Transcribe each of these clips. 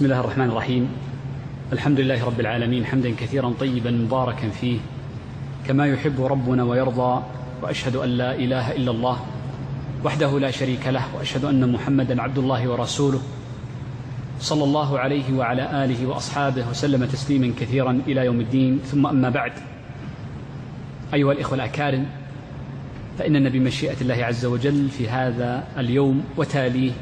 بسم الله الرحمن الرحيم. الحمد لله رب العالمين حمدا كثيرا طيبا مباركا فيه. كما يحب ربنا ويرضى وأشهد أن لا إله إلا الله وحده لا شريك له وأشهد أن محمدا عبد الله ورسوله. صلى الله عليه وعلى آله وأصحابه وسلم تسليما كثيرا إلى يوم الدين. ثم أما بعد أيها الإخوة الأكارم فاننا بمشيئه الله عز وجل في هذا اليوم وتاليه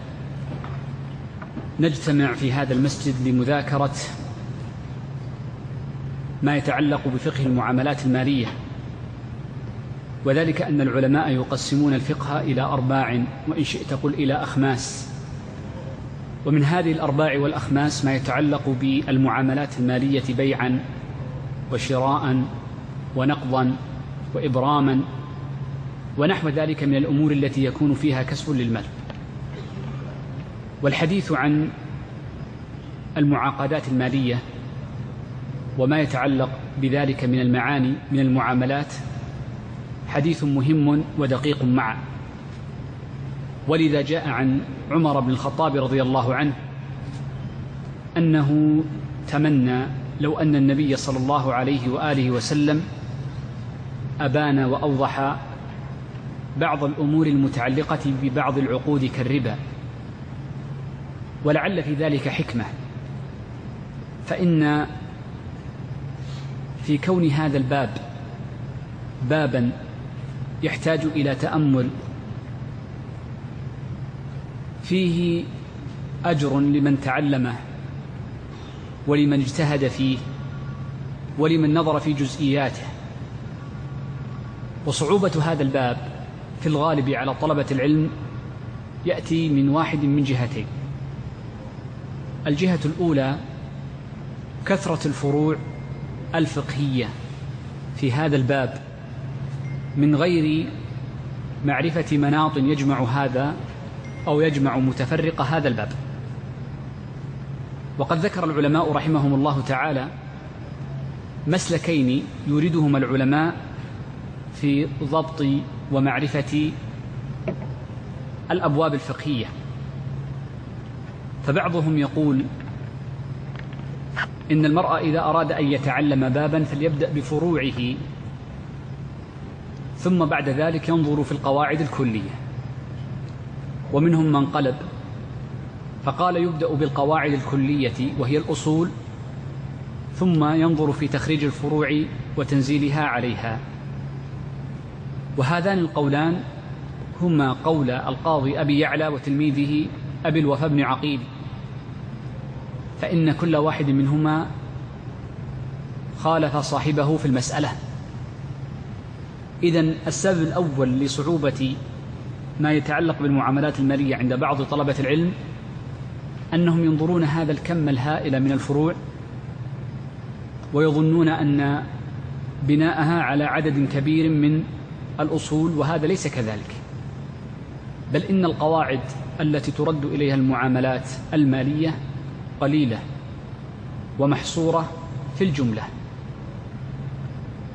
نجتمع في هذا المسجد لمذاكرة ما يتعلق بفقه المعاملات المالية. وذلك أن العلماء يقسمون الفقه إلى أرباع وإن شئت قل إلى أخماس. ومن هذه الأرباع والأخماس ما يتعلق بالمعاملات المالية بيعا وشراء ونقضا وابراما ونحو ذلك من الأمور التي يكون فيها كسب للمال. والحديث عن المعاقدات المالية وما يتعلق بذلك من المعاني من المعاملات حديث مهم ودقيق معا. ولذا جاء عن عمر بن الخطاب رضي الله عنه أنه تمنى لو أن النبي صلى الله عليه وآله وسلم أبان وأوضح بعض الأمور المتعلقة ببعض العقود كالربا. ولعل في ذلك حكمة. فإن في كون هذا الباب بابا يحتاج إلى تأمل فيه أجر لمن تعلمه ولمن اجتهد فيه ولمن نظر في جزئياته. وصعوبة هذا الباب في الغالب على طلبة العلم يأتي من واحد من جهتين. الجهة الأولى كثرة الفروع الفقهية في هذا الباب من غير معرفة مناط يجمع هذا أو يجمع متفرق هذا الباب. وقد ذكر العلماء رحمهم الله تعالى مسلكين يريدهما العلماء في ضبط ومعرفة الأبواب الفقهية. فبعضهم يقول إن المرء إذا أراد أن يتعلم بابا فليبدأ بفروعه ثم بعد ذلك ينظر في القواعد الكلية. ومنهم من قلب فقال يبدأ بالقواعد الكلية وهي الأصول ثم ينظر في تخريج الفروع وتنزيلها عليها. وهذان القولان هما قول القاضي أبي يعلى وتلميذه أبي الوفاء بن عقيل. فإن كل واحد منهما خالف صاحبه في المسألة. إذا السبب الأول لصعوبة ما يتعلق بالمعاملات المالية عند بعض طلبة العلم أنهم ينظرون هذا الكم الهائل من الفروع ويظنون أن بناءها على عدد كبير من الأصول وهذا ليس كذلك. بل إن القواعد التي ترد إليها المعاملات المالية قليلة ومحصورة في الجملة.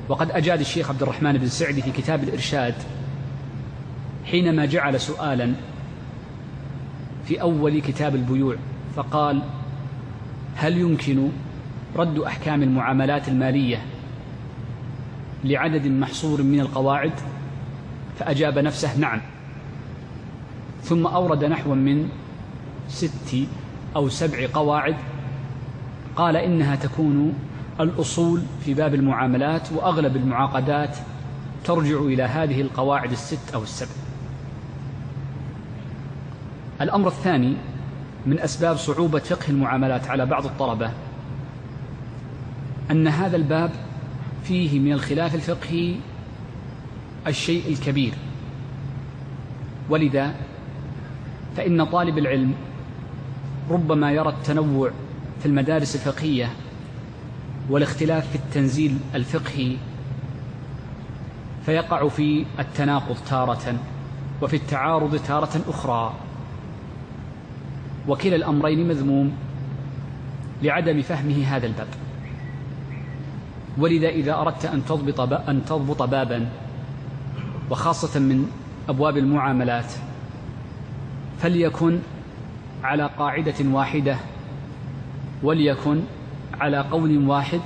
وقد أجاد الشيخ عبد الرحمن بن سعدي في كتاب الإرشاد حينما جعل سؤالا في أول كتاب البيوع فقال هل يمكن رد أحكام المعاملات المالية لعدد محصور من القواعد؟ فأجاب نفسه نعم. ثم أورد نحو من ست أو سبع قواعد قال إنها تكون الأصول في باب المعاملات وأغلب المعاقدات ترجع إلى هذه القواعد الست أو السبع. الأمر الثاني من أسباب صعوبة فقه المعاملات على بعض الطلبة أن هذا الباب فيه من الخلاف الفقهي الشيء الكبير. ولذا فإن طالب العلم ربما يرى التنوع في المدارس الفقهية والاختلاف في التنزيل الفقهي فيقع في التناقض تارة وفي التعارض تارة أخرى. وكلا الأمرين مذموم لعدم فهمه هذا الباب. ولذا إذا أردت أن تضبط أن تضبط بابا وخاصة من أبواب المعاملات فليكن على قاعدة واحدة وليكن على قول واحد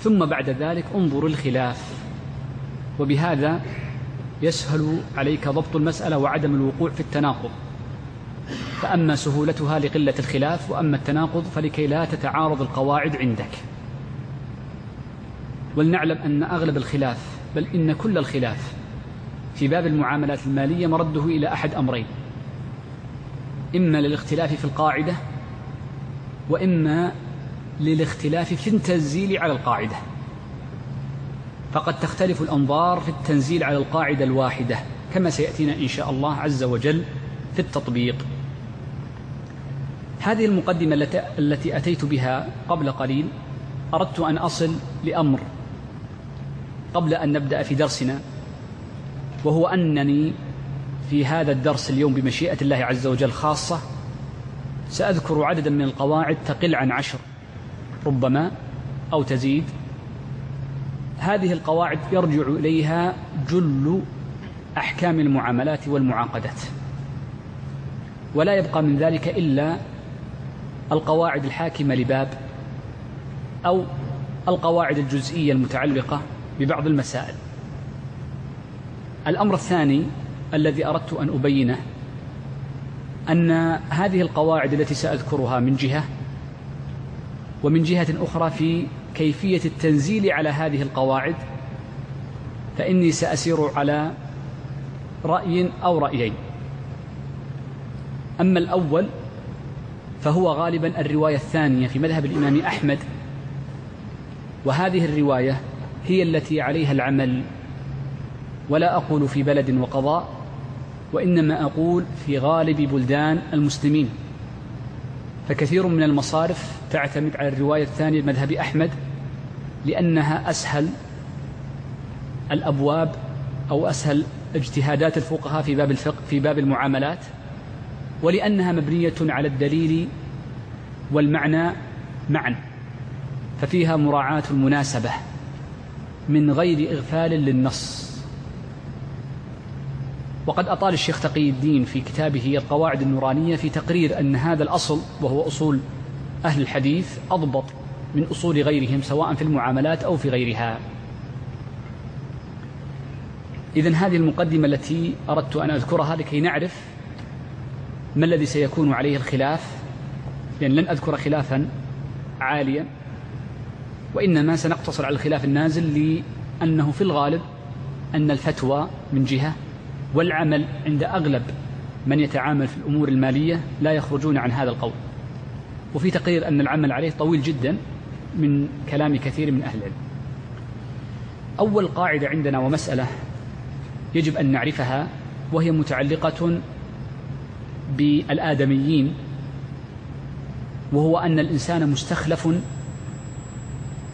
ثم بعد ذلك انظر الخلاف. وبهذا يسهل عليك ضبط المسألة وعدم الوقوع في التناقض. فأما سهولتها لقلة الخلاف وأما التناقض فلكي لا تتعارض القواعد عندك. ولنعلم أن أغلب الخلاف بل إن كل الخلاف في باب المعاملات المالية مرده إلى أحد أمرين. إما للاختلاف في القاعدة وإما للاختلاف في التنزيل على القاعدة. فقد تختلف الأنظار في التنزيل على القاعدة الواحدة كما سيأتينا إن شاء الله عز وجل في التطبيق. هذه المقدمة التي أتيت بها قبل قليل أردت أن أصل لأمر قبل أن نبدأ في درسنا وهو أنني في هذا الدرس اليوم بمشيئة الله عز وجل خاصة سأذكر عددا من القواعد تقل عن عشر ربما أو تزيد. هذه القواعد يرجع إليها جل أحكام المعاملات والمعاقدات. ولا يبقى من ذلك إلا القواعد الحاكمة لباب أو القواعد الجزئية المتعلقة ببعض المسائل. الأمر الثاني الذي أردت أن أبينه أن هذه القواعد التي سأذكرها من جهة ومن جهة أخرى في كيفية التنزيل على هذه القواعد فإني سأسير على رأي أو رأيين. أما الأول فهو غالبا الرواية الثانية في مذهب الإمام أحمد وهذه الرواية هي التي عليها العمل ولا أقول في بلد وقضاء وإنما أقول في غالب بلدان المسلمين. فكثير من المصارف تعتمد على الرواية الثانية مذهب أحمد لأنها أسهل الأبواب أو أسهل اجتهادات الفقهاء في باب الفقه في باب المعاملات ولأنها مبنية على الدليل والمعنى معا ففيها مراعاة المناسبة من غير إغفال للنص. وقد أطال الشيخ تقي الدين في كتابه القواعد النورانية في تقرير أن هذا الأصل وهو أصول أهل الحديث أضبط من أصول غيرهم سواء في المعاملات أو في غيرها. إذا هذه المقدمة التي أردت أن أذكرها لكي نعرف ما الذي سيكون عليه الخلاف لأن لن أذكر خلافا عاليا وإنما سنقتصر على الخلاف النازل لأنه في الغالب أن الفتوى من جهة والعمل عند أغلب من يتعامل في الأمور المالية لا يخرجون عن هذا القول. وفي تقرير أن العمل عليه طويل جدا من كلام كثير من أهل العلم. أول قاعدة عندنا ومسألة يجب أن نعرفها وهي متعلقة بالآدميين وهو أن الإنسان مستخلف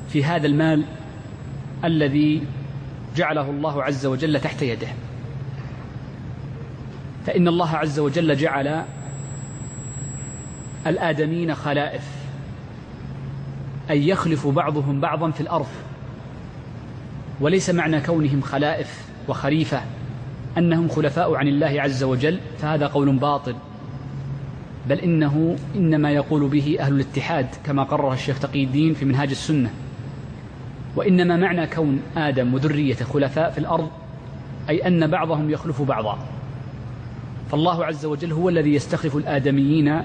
في هذا المال الذي جعله الله عز وجل تحت يده. فإن الله عز وجل جعل الآدمين خلائف أي يخلف بعضهم بعضا في الأرض. وليس معنى كونهم خلائف وخريفة أنهم خلفاء عن الله عز وجل فهذا قول باطل. بل إنه إنما يقول به أهل الاتحاد كما قرر الشيخ تقي الدين في منهاج السنة. وإنما معنى كون آدم وذريته خلفاء في الأرض أي أن بعضهم يخلف بعضا. فالله عز وجل هو الذي يستخلف الآدميين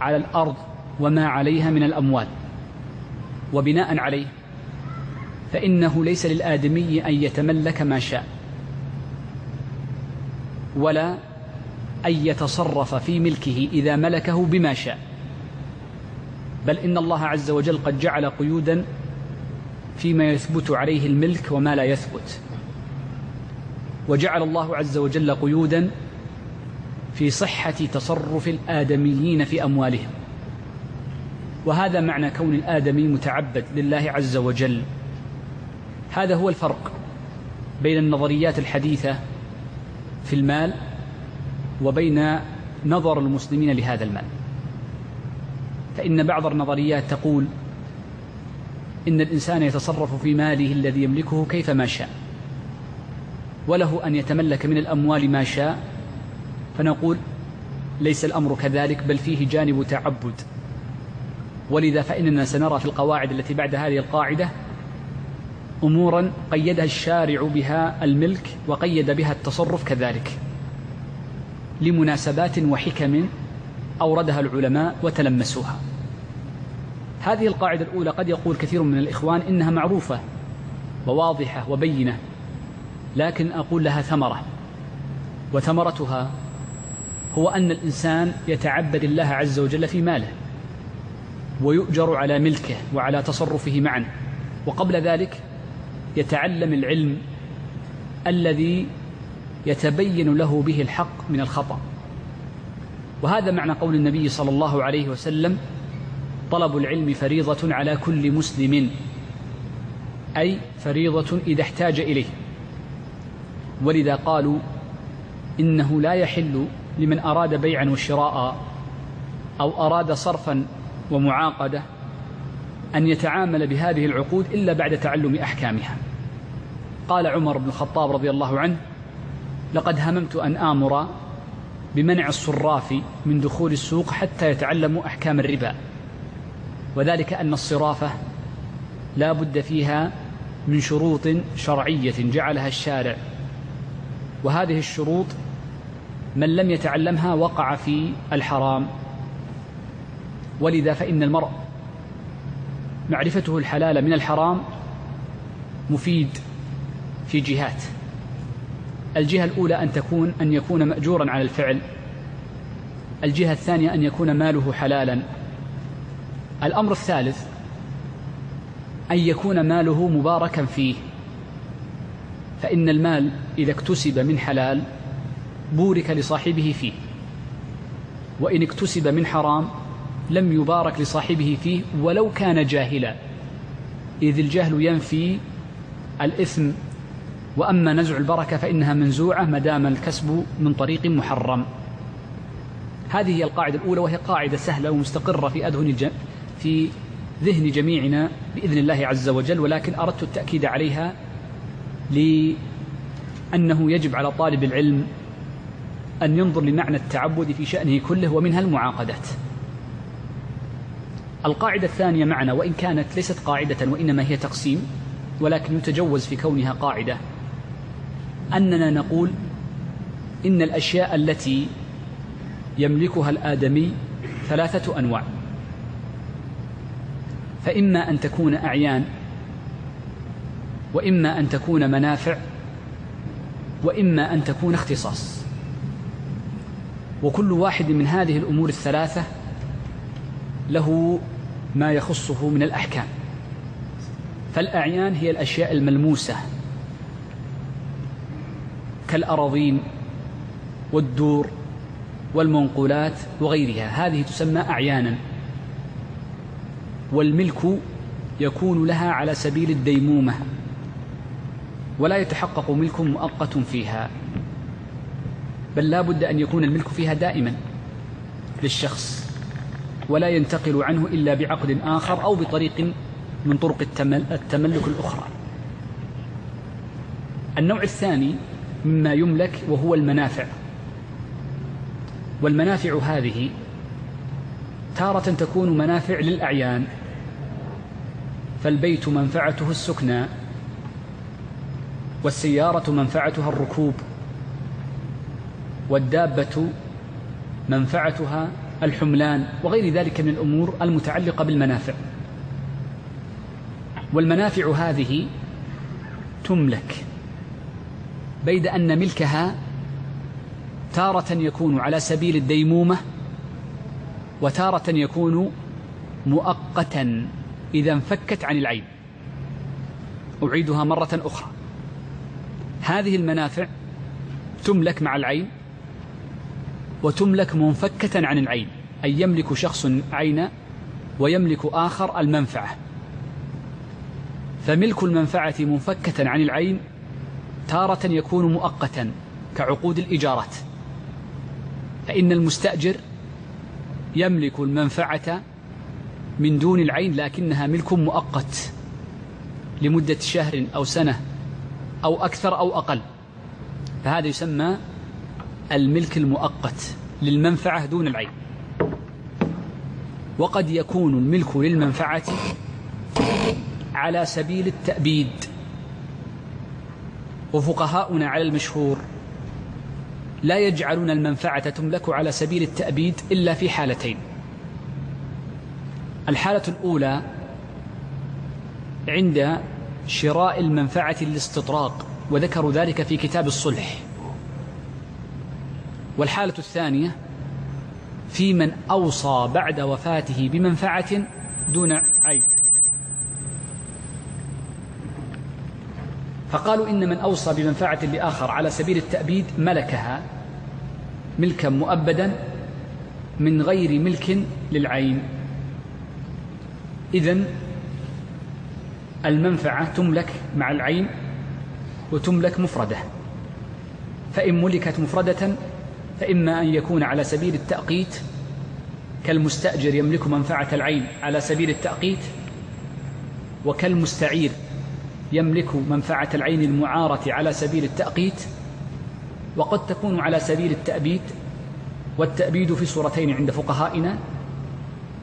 على الأرض وما عليها من الأموال. وبناء عليه فإنه ليس للآدمي أن يتملك ما شاء ولا أن يتصرف في ملكه إذا ملكه بما شاء. بل إن الله عز وجل قد جعل قيودا فيما يثبت عليه الملك وما لا يثبت. وجعل الله عز وجل قيودا في صحة تصرف الآدميين في أموالهم. وهذا معنى كون الآدمي متعبد لله عز وجل. هذا هو الفرق بين النظريات الحديثة في المال وبين نظر المسلمين لهذا المال. فإن بعض النظريات تقول إن الإنسان يتصرف في ماله الذي يملكه كيفما شاء وله أن يتملك من الأموال ما شاء فنقول ليس الأمر كذلك بل فيه جانب تعبد. ولذا فإننا سنرى في القواعد التي بعد هذه القاعدة أمورا قيدها الشارع بها الملك وقيد بها التصرف كذلك لمناسبات وحكم أوردها العلماء وتلمسوها. هذه القاعدة الأولى قد يقول كثير من الإخوان إنها معروفة وواضحة وبينة لكن أقول لها ثمرة وثمرتها هو أن الإنسان يتعبد الله عز وجل في ماله ويؤجر على ملكه وعلى تصرفه معا. وقبل ذلك يتعلم العلم الذي يتبين له به الحق من الخطأ. وهذا معنى قول النبي صلى الله عليه وسلم طلب العلم فريضة على كل مسلم أي فريضة إذا احتاج إليه. ولذا قالوا إنه لا يحل لمن أراد بيعا وشراء أو أراد صرفا ومعاقدة أن يتعامل بهذه العقود إلا بعد تعلم أحكامها. قال عمر بن الخطاب رضي الله عنه لقد هممت أن آمر بمنع الصراف من دخول السوق حتى يتعلموا أحكام الربا وذلك أن الصرافة لا بد فيها من شروط شرعية جعلها الشارع وهذه الشروط من لم يتعلمها وقع في الحرام. ولذا فإن المرء معرفته الحلال من الحرام مفيد في جهات. الجهة الأولى أن تكون أن يكون مأجورا على الفعل. الجهة الثانية أن يكون ماله حلالا. الأمر الثالث أن يكون ماله مباركا فيه. فإن المال إذا اكتسب من حلال بورك لصاحبه فيه. وإن اكتسب من حرام لم يبارك لصاحبه فيه ولو كان جاهلا. إذ الجهل ينفي الإثم. وأما نزع البركة فإنها منزوعة ما دام الكسب من طريق محرم. هذه هي القاعدة الأولى وهي قاعدة سهلة ومستقرة في أذهن في ذهن جميعنا بإذن الله عز وجل ولكن أردت التأكيد عليها لأنه يجب على طالب العلم أن ينظر لمعنى التعبد في شأنه كله ومنها المعاقدات. القاعدة الثانية معنا وإن كانت ليست قاعدة وإنما هي تقسيم ولكن يتجوز في كونها قاعدة أننا نقول إن الأشياء التي يملكها الآدمي ثلاثة أنواع. فإما أن تكون أعيان وإما أن تكون منافع وإما أن تكون اختصاص. وكل واحد من هذه الأمور الثلاثة له ما يخصه من الأحكام. فالأعيان هي الأشياء الملموسة كالأراضين والدور والمنقولات وغيرها. هذه تسمى أعيانا. والملك يكون لها على سبيل الديمومة ولا يتحقق ملك مؤقت فيها. بل لا بد أن يكون الملك فيها دائما للشخص ولا ينتقل عنه إلا بعقد آخر أو بطريق من طرق التملك الأخرى. النوع الثاني مما يملك وهو المنافع. والمنافع هذه تارة تكون منافع للأعيان. فالبيت منفعته السكنى والسيارة منفعتها الركوب. والدابة منفعتها الحملان وغير ذلك من الأمور المتعلقة بالمنافع. والمنافع هذه تملك بيد أن ملكها تارة يكون على سبيل الديمومة وتارة يكون مؤقتا إذا انفكت عن العين. أعيدها مرة أخرى. هذه المنافع تملك مع العين وتملك منفكة عن العين أي يملك شخص عين ويملك آخر المنفعة. فملك المنفعة منفكة عن العين تارة يكون مؤقتا كعقود الإيجارات فإن المستأجر يملك المنفعة من دون العين لكنها ملك مؤقت لمدة شهر أو سنة أو أكثر أو أقل. فهذا يسمى الملك المؤقت للمنفعة دون العين وقد يكون الملك للمنفعة على سبيل التأبيد. وفقهاؤنا على المشهور لا يجعلون المنفعة تملك على سبيل التأبيد إلا في حالتين. الحالة الأولى عند شراء المنفعة الاستطراق وذكروا ذلك في كتاب الصلح. والحالة الثانية في من أوصى بعد وفاته بمنفعة دون عين فقالوا إن من أوصى بمنفعة لآخر على سبيل التأبيد ملكها ملكا مؤبدا من غير ملك للعين. إذن المنفعة تملك مع العين وتملك مفردة. فإن ملكت مفردة فإما أن يكون على سبيل التأقيت كالمستأجر يملك منفعة العين على سبيل التأقيت وكالمستعير يملك منفعة العين المعارة على سبيل التأقيت وقد تكون على سبيل التأبيد والتأبيد في صورتين عند فقهائنا.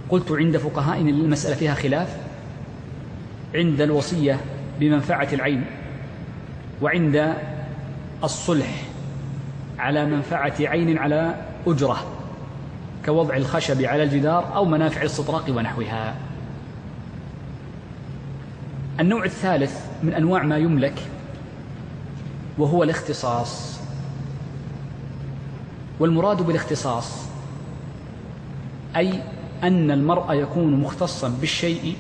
قلت عند فقهائنا المسألة فيها خلاف. عند الوصية بمنفعة العين وعند الصلح على منفعة عين على أجرة كوضع الخشب على الجدار أو منافع الاستطراق ونحوها. النوع الثالث من أنواع ما يملك وهو الاختصاص. والمراد بالاختصاص أي أن المرء يكون مختصا بالشيء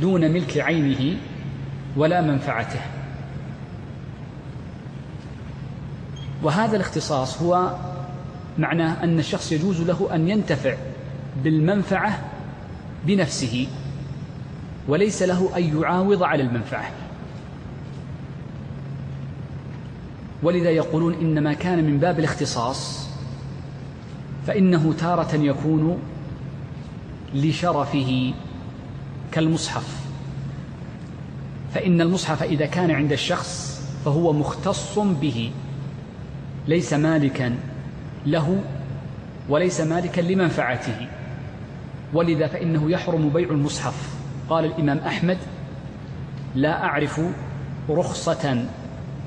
دون ملك عينه ولا منفعته. وهذا الاختصاص هو معناه أن الشخص يجوز له أن ينتفع بالمنفعة بنفسه وليس له أن يعاوض على المنفعة. ولذا يقولون إن ما كان من باب الاختصاص فإنه تارة يكون لشرفه كالمصحف. فإن المصحف إذا كان عند الشخص فهو مختص به. ليس مالكا له وليس مالكا لمنفعته. ولذا فإنه يحرم بيع المصحف. قال الإمام أحمد لا أعرف رخصة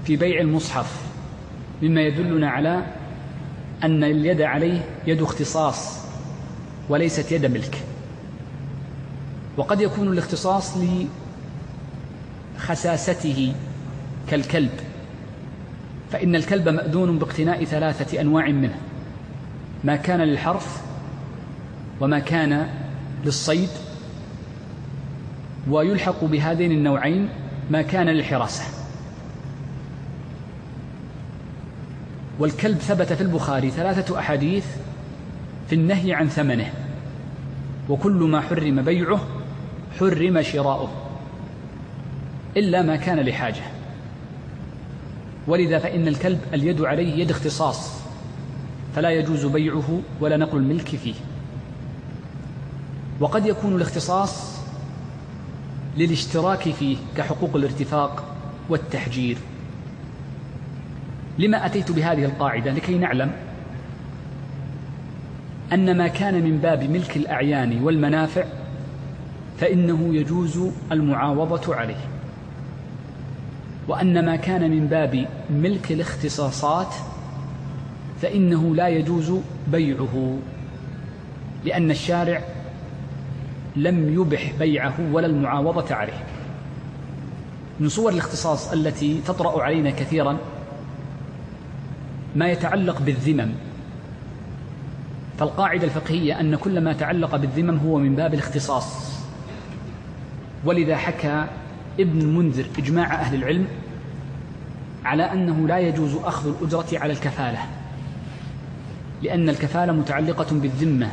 في بيع المصحف مما يدلنا على أن اليد عليه يد اختصاص وليست يد ملك. وقد يكون الاختصاص لخساسته كالكلب. فإن الكلب مأذون باقتناء ثلاثة أنواع منه. ما كان للحرث وما كان للصيد ويلحق بهذين النوعين ما كان للحراسة. والكلب ثبت في البخاري ثلاثة أحاديث في النهي عن ثمنه وكل ما حرم بيعه حرم شراؤه إلا ما كان لحاجة. ولذا فإن الكلب اليد عليه يد اختصاص فلا يجوز بيعه ولا نقل الملك فيه. وقد يكون الاختصاص للاشتراك فيه كحقوق الارتفاق والتحجير. لما أتيت بهذه القاعدة لكي نعلم أن ما كان من باب ملك الأعيان والمنافع فإنه يجوز المعاوضة عليه. وأن ما كان من باب ملك الاختصاصات فإنه لا يجوز بيعه لأن الشارع لم يبح بيعه ولا المعاوضة عليه. من صور الاختصاص التي تطرأ علينا كثيرا ما يتعلق بالذمم. فالقاعدة الفقهية أن كل ما تعلق بالذمم هو من باب الاختصاص. ولذا حكى ابن المنذر إجماع أهل العلم على أنه لا يجوز أخذ الأجرة على الكفالة لأن الكفالة متعلقة بالذمة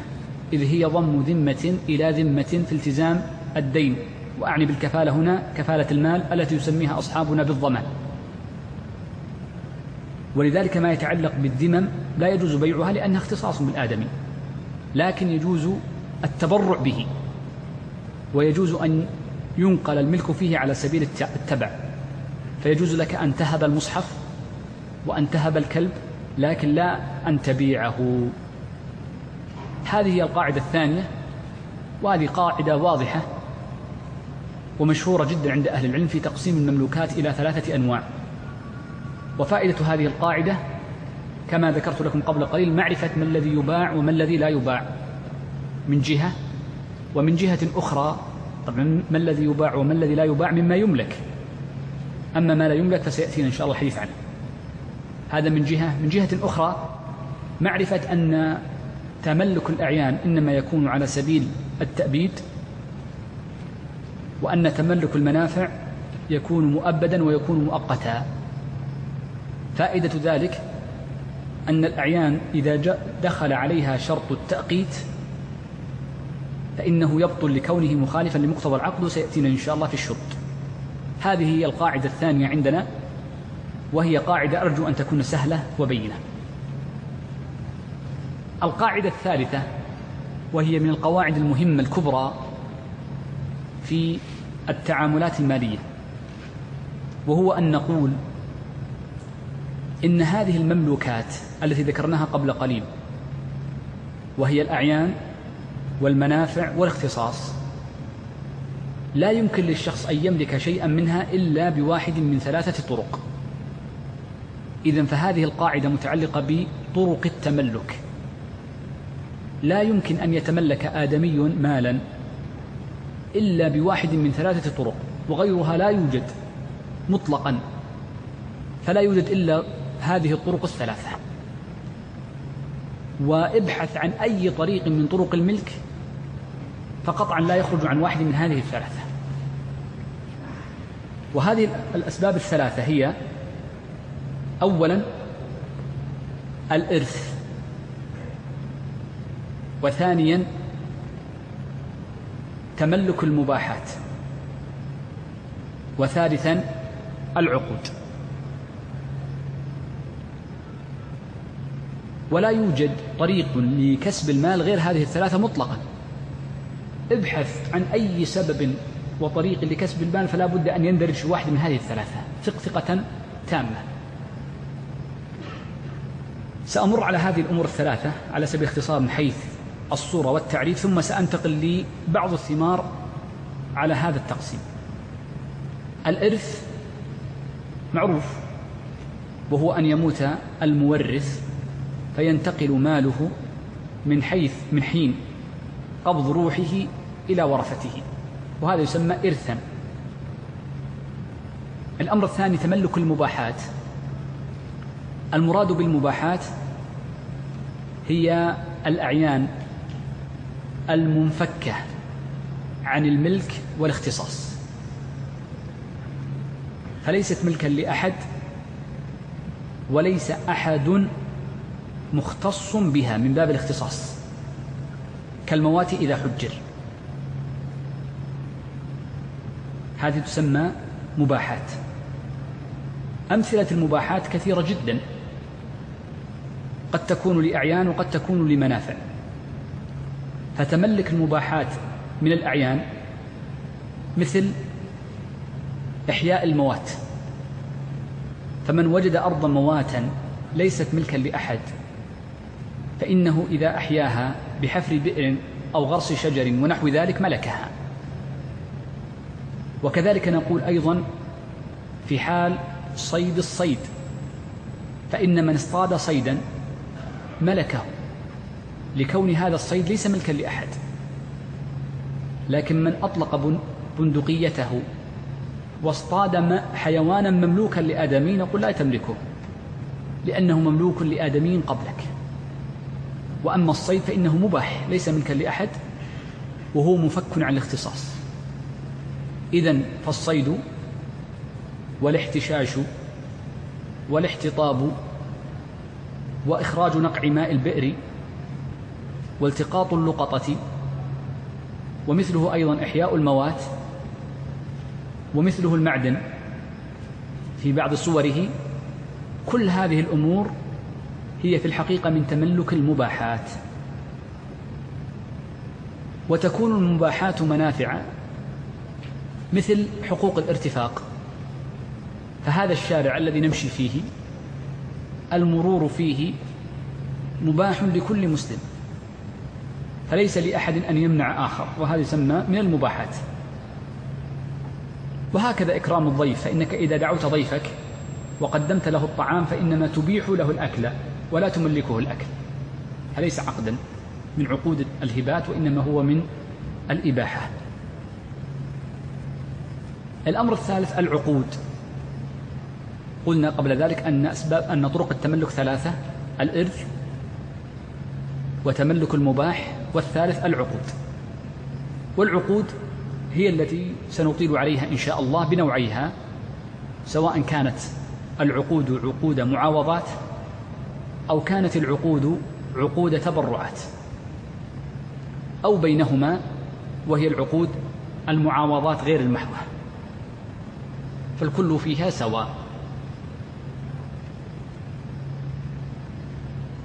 إذ هي ضم ذمة إلى ذمة في التزام الدين. وأعني بالكفالة هنا كفالة المال التي يسميها أصحابنا بالضمان. ولذلك ما يتعلق بالذمم لا يجوز بيعها لأنها اختصاص بالآدمي لكن يجوز التبرع به ويجوز أن ينقل الملك فيه على سبيل التبع. فيجوز لك أن تهب المصحف وأن تهب الكلب لكن لا أن تبيعه. هذه هي القاعدة الثانية وهذه قاعدة واضحة ومشهورة جدا عند أهل العلم في تقسيم المملوكات إلى ثلاثة أنواع. وفائدة هذه القاعدة كما ذكرت لكم قبل قليل معرفة ما الذي يباع وما الذي لا يباع من جهة ومن جهة أخرى طبعا ما الذي يباع وما الذي لا يباع مما يملك. أما ما لا يملك فسيأتينا إن شاء الله الحديث عنه. هذا من جهة من جهة أخرى معرفة أن تملك الأعيان إنما يكون على سبيل التأبيد وأن تملك المنافع يكون مؤبدا ويكون مؤقتا. فائدة ذلك أن الأعيان إذا دخل عليها شرط التأقيت فإنه يبطل لكونه مخالفا لمقتضى العقد وسيأتينا إن شاء الله في الشرط. هذه هي القاعدة الثانية عندنا وهي قاعدة أرجو أن تكون سهلة وبينة. القاعدة الثالثة وهي من القواعد المهمة الكبرى في التعاملات المالية وهو أن نقول إن هذه المملوكات التي ذكرناها قبل قليل وهي الأعيان والمنافع والاختصاص. لا يمكن للشخص أن يملك شيئا منها إلا بواحد من ثلاثة طرق. إذا فهذه القاعدة متعلقة بطرق التملك. لا يمكن أن يتملك آدمي مالا إلا بواحد من ثلاثة طرق وغيرها لا يوجد مطلقا فلا يوجد إلا هذه الطرق الثلاثة. وابحث عن أي طريق من طرق الملك فقطعا لا يخرج عن واحد من هذه الثلاثة. وهذه الأسباب الثلاثة هي أولا الإرث. وثانيا تملك المباحات. وثالثا العقود. ولا يوجد طريق لكسب المال غير هذه الثلاثة مطلقا. ابحث عن أي سبب وطريق لكسب المال فلا بد أن يندرج واحد من هذه الثلاثة. ثق ثقة تامة. سأمر على هذه الأمور الثلاثة على سبيل الاختصار من حيث الصورة والتعريف ثم سأنتقل لبعض الثمار على هذا التقسيم. الإرث معروف وهو أن يموت المورث فينتقل ماله من حيث من حين قبض روحه إلى ورثته وهذا يسمى إرثا. الأمر الثاني تملك المباحات. المراد بالمباحات هي الأعيان المنفكة عن الملك والاختصاص. فليست ملكا لأحد وليس أحد مختص بها من باب الاختصاص. كالموات إذا حجر. هذه تسمى مباحات. أمثلة المباحات كثيرة جدا. قد تكون لأعيان وقد تكون لمنافع. فتملك المباحات من الأعيان مثل إحياء الموات. فمن وجد أرضا مواتا ليست ملكا لأحد فإنه إذا أحياها بحفر بئر أو غرس شجر ونحو ذلك ملكها. وكذلك نقول أيضا في حال صيد الصيد فإن من اصطاد صيدا ملكه. لكون هذا الصيد ليس ملكا لأحد لكن من أطلق بندقيته واصطاد حيوانا مملوكا لآدمي نقول لا تملكه لأنه مملوك لآدمي قبلك. وأما الصيد فإنه مباح ليس ملكا لأحد وهو مفك عن الاختصاص. إذا فالصيد والاحتشاش والاحتطاب وإخراج نقع ماء البئر والتقاط اللقطة ومثله أيضا إحياء الموات ومثله المعدن في بعض صوره كل هذه الأمور هي في الحقيقة من تملك المباحات. وتكون المباحات منافع مثل حقوق الارتفاق. فهذا الشارع الذي نمشي فيه المرور فيه مباح لكل مسلم. فليس لأحد أن يمنع آخر وهذا يسمى من المباحات. وهكذا إكرام الضيف فإنك إذا دعوت ضيفك وقدمت له الطعام فإنما تبيح له الأكل. ولا تملكه الأكل. فليس عقدا؟ من عقود الهبات وإنما هو من الإباحة. الأمر الثالث العقود. قلنا قبل ذلك أن أسباب أن طرق التملك ثلاثة الإرث وتملك المباح والثالث العقود. والعقود هي التي سنطيل عليها إن شاء الله بنوعيها سواء كانت العقود عقود معاوضات أو كانت العقود عقود تبرعات أو بينهما وهي العقود المعاوضات غير المحضة فالكل فيها سواء.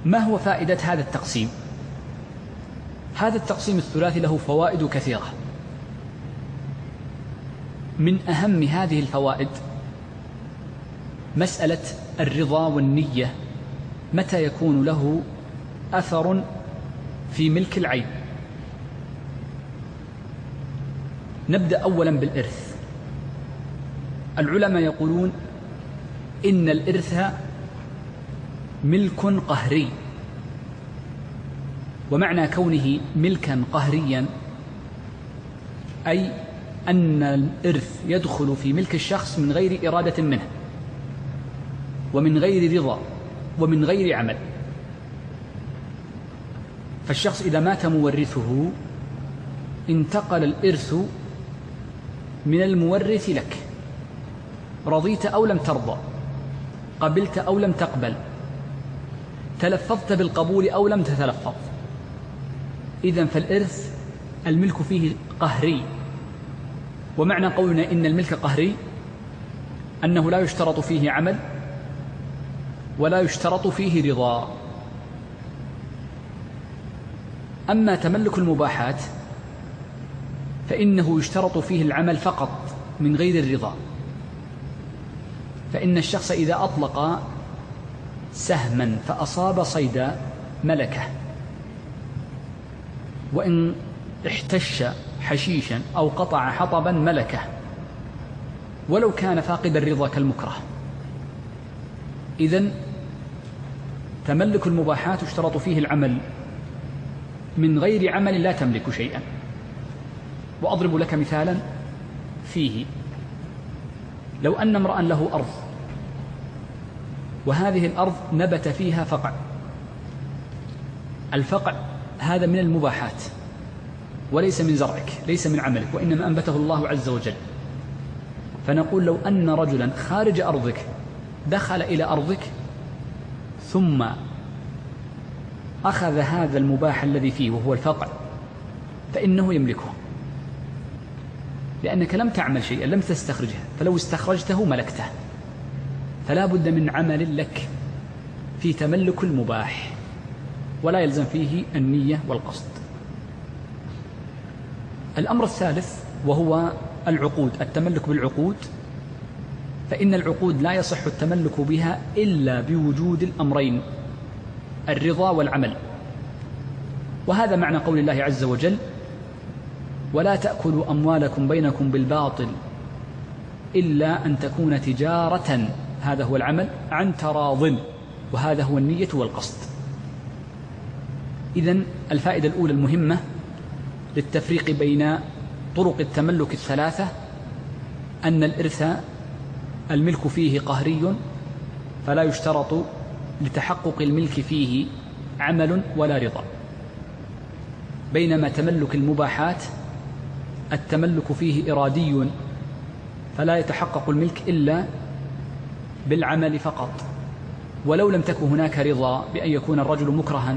ما هو فائدة هذا التقسيم؟ هذا التقسيم الثلاثي له فوائد كثيرة. من أهم هذه الفوائد مسألة الرضا والنية متى يكون له أثر في ملك العين؟ نبدأ أولا بالإرث. العلماء يقولون إن الإرث ملك قهري ومعنى كونه ملكا قهريا أي أن الإرث يدخل في ملك الشخص من غير إرادة منه ومن غير رضا. ومن غير عمل. فالشخص إذا مات مورثه انتقل الإرث من المورث لك. رضيت أو لم ترضى قبلت أو لم تقبل تلفظت بالقبول أو لم تتلفظ. إذا فالإرث الملك فيه قهري. ومعنى قولنا إن الملك قهري أنه لا يشترط فيه عمل ولا يشترط فيه رضا. أما تملك المباحات فإنه يشترط فيه العمل فقط من غير الرضا. فإن الشخص إذا أطلق سهما فأصاب صيدا ملكه وإن احتش حشيشا أو قطع حطبا ملكه ولو كان فاقد الرضا كالمكره. إذا تملك المباحات يشترط فيه العمل. من غير عمل لا تملك شيئا. وأضرب لك مثالا فيه. لو أن امرأ له أرض وهذه الأرض نبت فيها فقع. الفقع هذا من المباحات وليس من زرعك ليس من عملك وإنما أنبته الله عز وجل. فنقول لو أن رجلا خارج أرضك دخل إلى أرضك ثم أخذ هذا المباح الذي فيه وهو الفقع فإنه يملكه. لأنك لم تعمل شيئا لم تستخرجه فلو استخرجته ملكته. فلا بد من عمل لك في تملك المباح ولا يلزم فيه النية والقصد الأمر الثالث وهو العقود التملك بالعقود. فإن العقود لا يصح التملك بها إلا بوجود الأمرين الرضا والعمل. وهذا معنى قول الله عز وجل ولا تأكلوا أموالكم بينكم بالباطل إلا أن تكون تجارة. هذا هو العمل عن تراض وهذا هو النية والقصد. إذا الفائدة الأولى المهمة للتفريق بين طرق التملك الثلاثة أن الإرث الملك فيه قهري فلا يشترط لتحقق الملك فيه عمل ولا رضا. بينما تملك المباحات التملك فيه إرادي فلا يتحقق الملك إلا بالعمل فقط. ولو لم تكن هناك رضا بأن يكون الرجل مكرها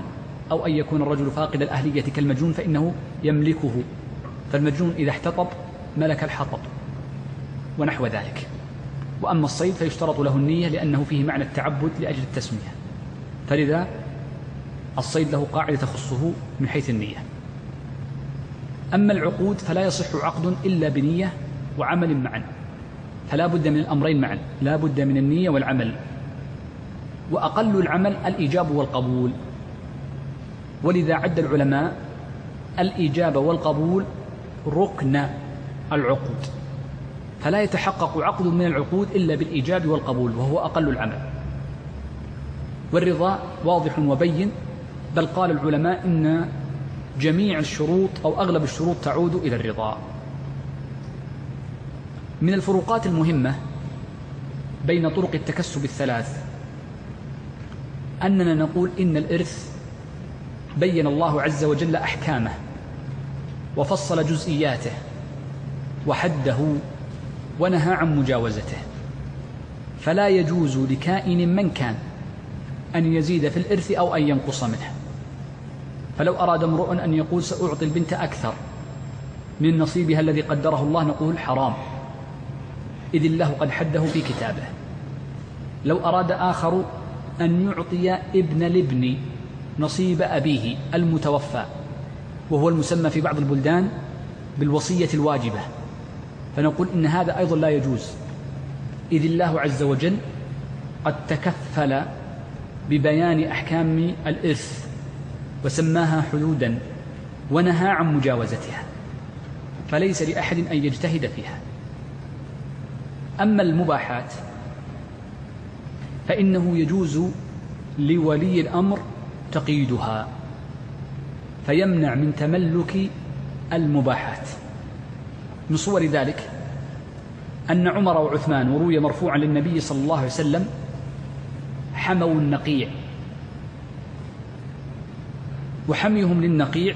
أو أن يكون الرجل فاقد الأهلية كالمجنون فإنه يملكه. فالمجنون إذا احتطب ملك الحطب ونحو ذلك. وأما الصيد فيشترط له النية لأنه فيه معنى التعبد لأجل التسمية. فلذا الصيد له قاعدة تخصه من حيث النية. أما العقود فلا يصح عقد إلا بنية وعمل معا. فلا بد من الأمرين معا. لا بد من النية والعمل. وأقل العمل الإيجاب والقبول. ولذا عد العلماء الإجابة والقبول ركن العقود. فلا يتحقق عقد من العقود إلا بالإيجاب والقبول وهو أقل العمل. والرضا واضح وبين بل قال العلماء إن جميع الشروط أو أغلب الشروط تعود إلى الرضا. من الفروقات المهمة بين طرق التكسب الثلاث. أننا نقول إن الإرث بين الله عز وجل أحكامه وفصل جزئياته وحده ونهى عن مجاوزته. فلا يجوز لكائن من كان أن يزيد في الإرث أو أن ينقص منه. فلو أراد امرؤ أن يقول سأعطي البنت أكثر من نصيبها الذي قدره الله نقول حرام. إذ الله قد حده في كتابه. لو أراد آخر أن يعطي ابن الابن نصيب أبيه المتوفى وهو المسمى في بعض البلدان بالوصية الواجبة. فنقول إن هذا أيضا لا يجوز. إذ الله عز وجل قد تكفل ببيان أحكام الإرث وسماها حدودا ونهى عن مجاوزتها فليس لأحد أن يجتهد فيها. أما المباحات فإنه يجوز لولي الأمر تقييدها فيمنع من تملك المباحات. من صور ذلك أن عمر وعثمان وروي مرفوعا للنبي صلى الله عليه وسلم حموا النقيع. وحميهم للنقيع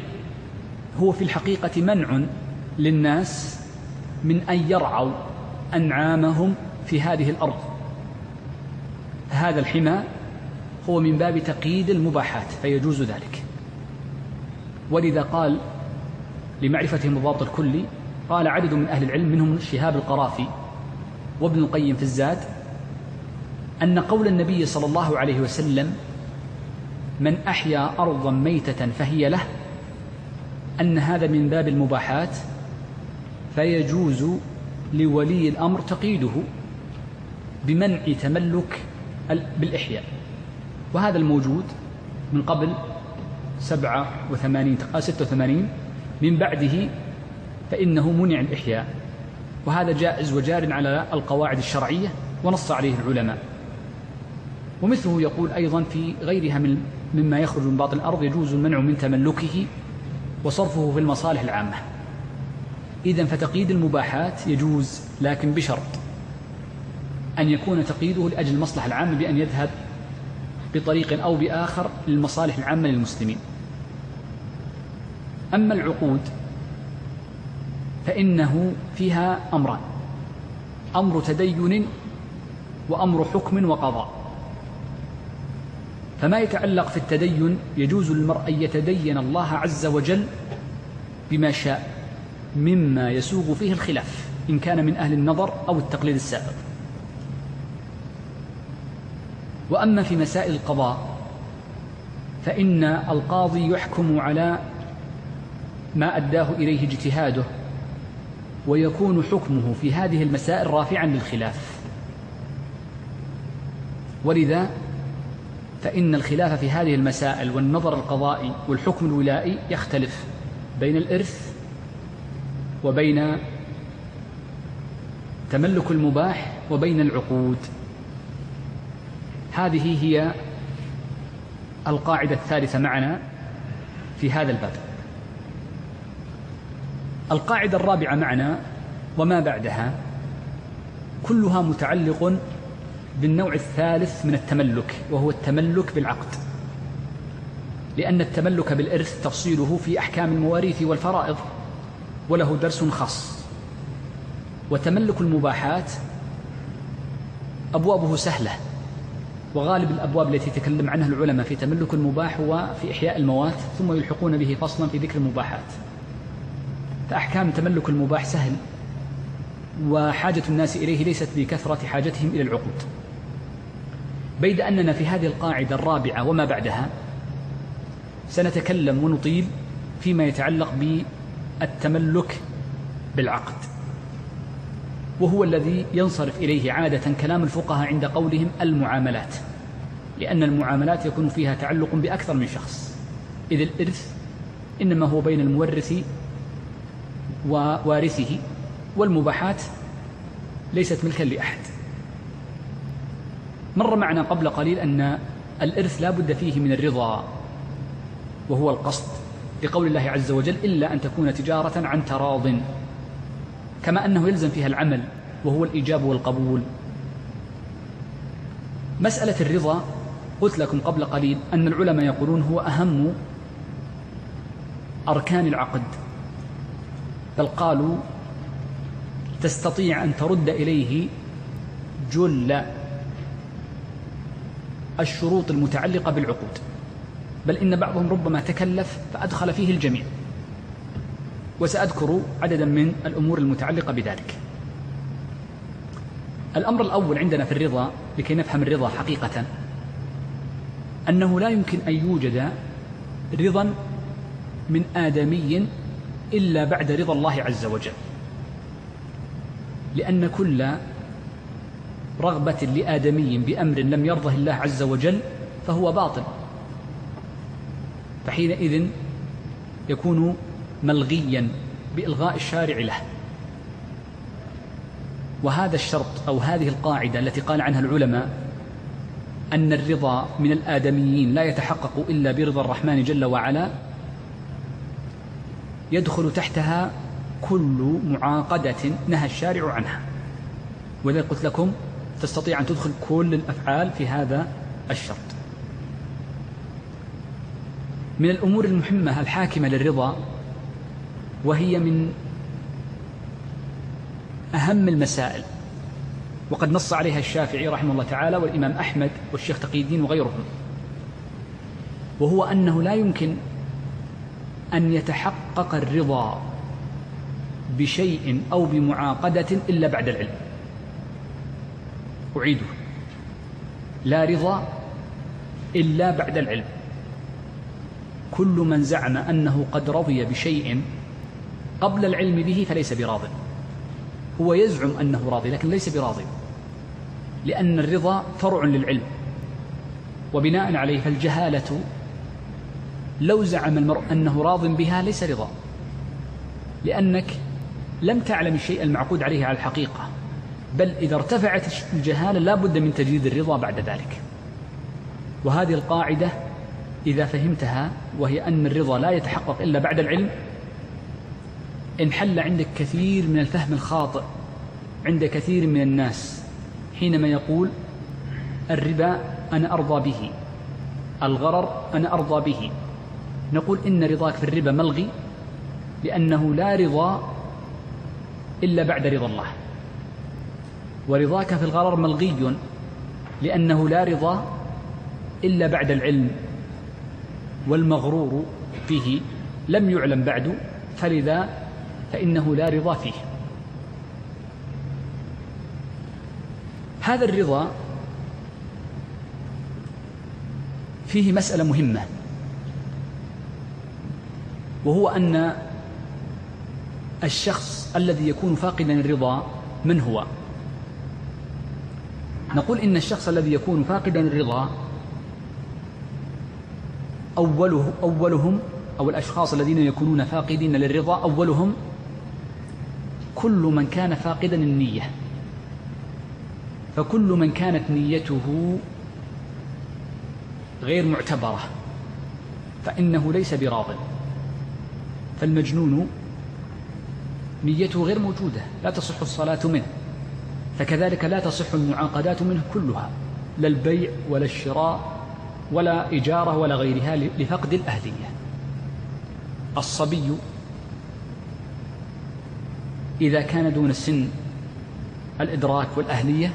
هو في الحقيقة منع للناس من أن يرعوا أنعامهم في هذه الأرض. هذا الحمى هو من باب تقييد المباحات فيجوز ذلك. ولذا قال لمعرفة مضابط الكل قال عدد من أهل العلم منهم شهاب القرافي وابن القيم في الزاد أن قول النبي صلى الله عليه وسلم من أحيا أرضا ميتة فهي له أن هذا من باب المباحات فيجوز لولي الأمر تقييده بمنع تملك بالإحياء. وهذا الموجود من قبل سبعة وثمانين ستة وثمانين من بعده فإنه منع الإحياء. وهذا جائز وجار على القواعد الشرعية ونص عليه العلماء. ومثله يقول أيضا في غيرها من مما يخرج من باطن الأرض يجوز المنع من تملكه وصرفه في المصالح العامة. إذا فتقييد المباحات يجوز لكن بشرط. أن يكون تقييده لأجل المصلحة العامة بأن يذهب بطريق أو بآخر للمصالح العامة للمسلمين. أما العقود فإنه فيها أمران. أمر تدين وأمر حكم وقضاء. فما يتعلق في التدين يجوز للمرء أن يتدين الله عز وجل بما شاء مما يسوغ فيه الخلاف إن كان من أهل النظر أو التقليد السابق. وأما في مسائل القضاء فإن القاضي يحكم على ما أداه إليه اجتهاده ويكون حكمه في هذه المسائل رافعا للخلاف. ولذا فإن الخلاف في هذه المسائل والنظر القضائي والحكم الولائي يختلف بين الإرث وبين تملك المباح وبين العقود. هذه هي القاعدة الثالثة معنا في هذا الباب. القاعدة الرابعة معنا وما بعدها كلها متعلق بالنوع الثالث من التملك وهو التملك بالعقد. لأن التملك بالإرث تفصيله في أحكام المواريث والفرائض وله درس خاص. وتملك المباحات أبوابه سهلة وغالب الأبواب التي تكلم عنها العلماء في تملك المباح هو في إحياء الموات ثم يلحقون به فصلا في ذكر المباحات. فأحكام تملك المباح سهل وحاجة الناس إليه ليست بكثرة حاجتهم إلى العقود. بيد أننا في هذه القاعدة الرابعة وما بعدها سنتكلم ونطيل فيما يتعلق بالتملك بالعقد. وهو الذي ينصرف إليه عادة كلام الفقهاء عند قولهم المعاملات لأن المعاملات يكون فيها تعلق بأكثر من شخص. إذ الإرث إنما هو بين المورث ووارثه والمباحات ليست ملكا لأحد. مر معنا قبل قليل أن الإرث لا بد فيه من الرضا وهو القصد لقول الله عز وجل إلا أن تكون تجارة عن تراض. كما أنه يلزم فيها العمل وهو الإيجاب والقبول. مسألة الرضا قلت لكم قبل قليل أن العلماء يقولون هو أهم أركان العقد. بل قالوا تستطيع أن ترد إليه جل الشروط المتعلقة بالعقود. بل إن بعضهم ربما تكلف فأدخل فيه الجميع. وسأذكر عددا من الأمور المتعلقة بذلك. الأمر الأول عندنا في الرضا لكي نفهم الرضا حقيقة أنه لا يمكن أن يوجد رضا من آدمي إلا بعد رضا الله عز وجل. لأن كل رغبة لآدمي بأمر لم يرضه الله عز وجل فهو باطل. فحينئذ يكون ملغيا بإلغاء الشارع له. وهذا الشرط أو هذه القاعدة التي قال عنها العلماء أن الرضا من الآدميين لا يتحقق إلا برضا الرحمن جل وعلا يدخل تحتها كل معاقدة نهى الشارع عنها. ولذلك قلت لكم تستطيع أن تدخل كل الأفعال في هذا الشرط. من الأمور المهمة الحاكمة للرضا وهي من أهم المسائل وقد نص عليها الشافعي رحمه الله تعالى والإمام أحمد والشيخ تقي الدين وغيرهم وهو أنه لا يمكن أن يتحقق الرضا بشيء أو بمعاقدة إلا بعد العلم. أعيده. لا رضا إلا بعد العلم. كل من زعم أنه قد رضي بشيء قبل العلم به فليس براض. هو يزعم أنه راضي لكن ليس براضي لأن الرضا فرع للعلم. وبناء عليه فالجهالة لو زعم المرء أنه راض بها ليس رضا. لأنك لم تعلم الشيء المعقود عليه على الحقيقة. بل إذا ارتفعت الجهالة لا بد من تجديد الرضا بعد ذلك. وهذه القاعدة إذا فهمتها وهي أن الرضا لا يتحقق إلا بعد العلم انحل عندك كثير من الفهم الخاطئ عند كثير من الناس حينما يقول الربا أنا أرضى به الغرر أنا أرضى به. نقول إن رضاك في الربا ملغي لأنه لا رضا إلا بعد رضا الله. ورضاك في الغرر ملغي لأنه لا رضا إلا بعد العلم والمغرور به لم يعلم بعد فلذا فإنه لا رضا فيه. هذا الرضا فيه مسألة مهمة. وهو أن الشخص الذي يكون فاقدا الرضا من هو؟ نقول إن الشخص الذي يكون فاقدا الرضا أوله أولهم أو الأشخاص الذين يكونون فاقدين للرضا أولهم كل من كان فاقدا النية. فكل من كانت نيته غير معتبرة فإنه ليس براض. فالمجنون نيته غير موجودة لا تصح الصلاة منه. فكذلك لا تصح المعاقدات منه كلها لا البيع ولا الشراء ولا إجارة ولا غيرها لفقد الأهلية. الصبي إذا كان دون سن الإدراك والأهلية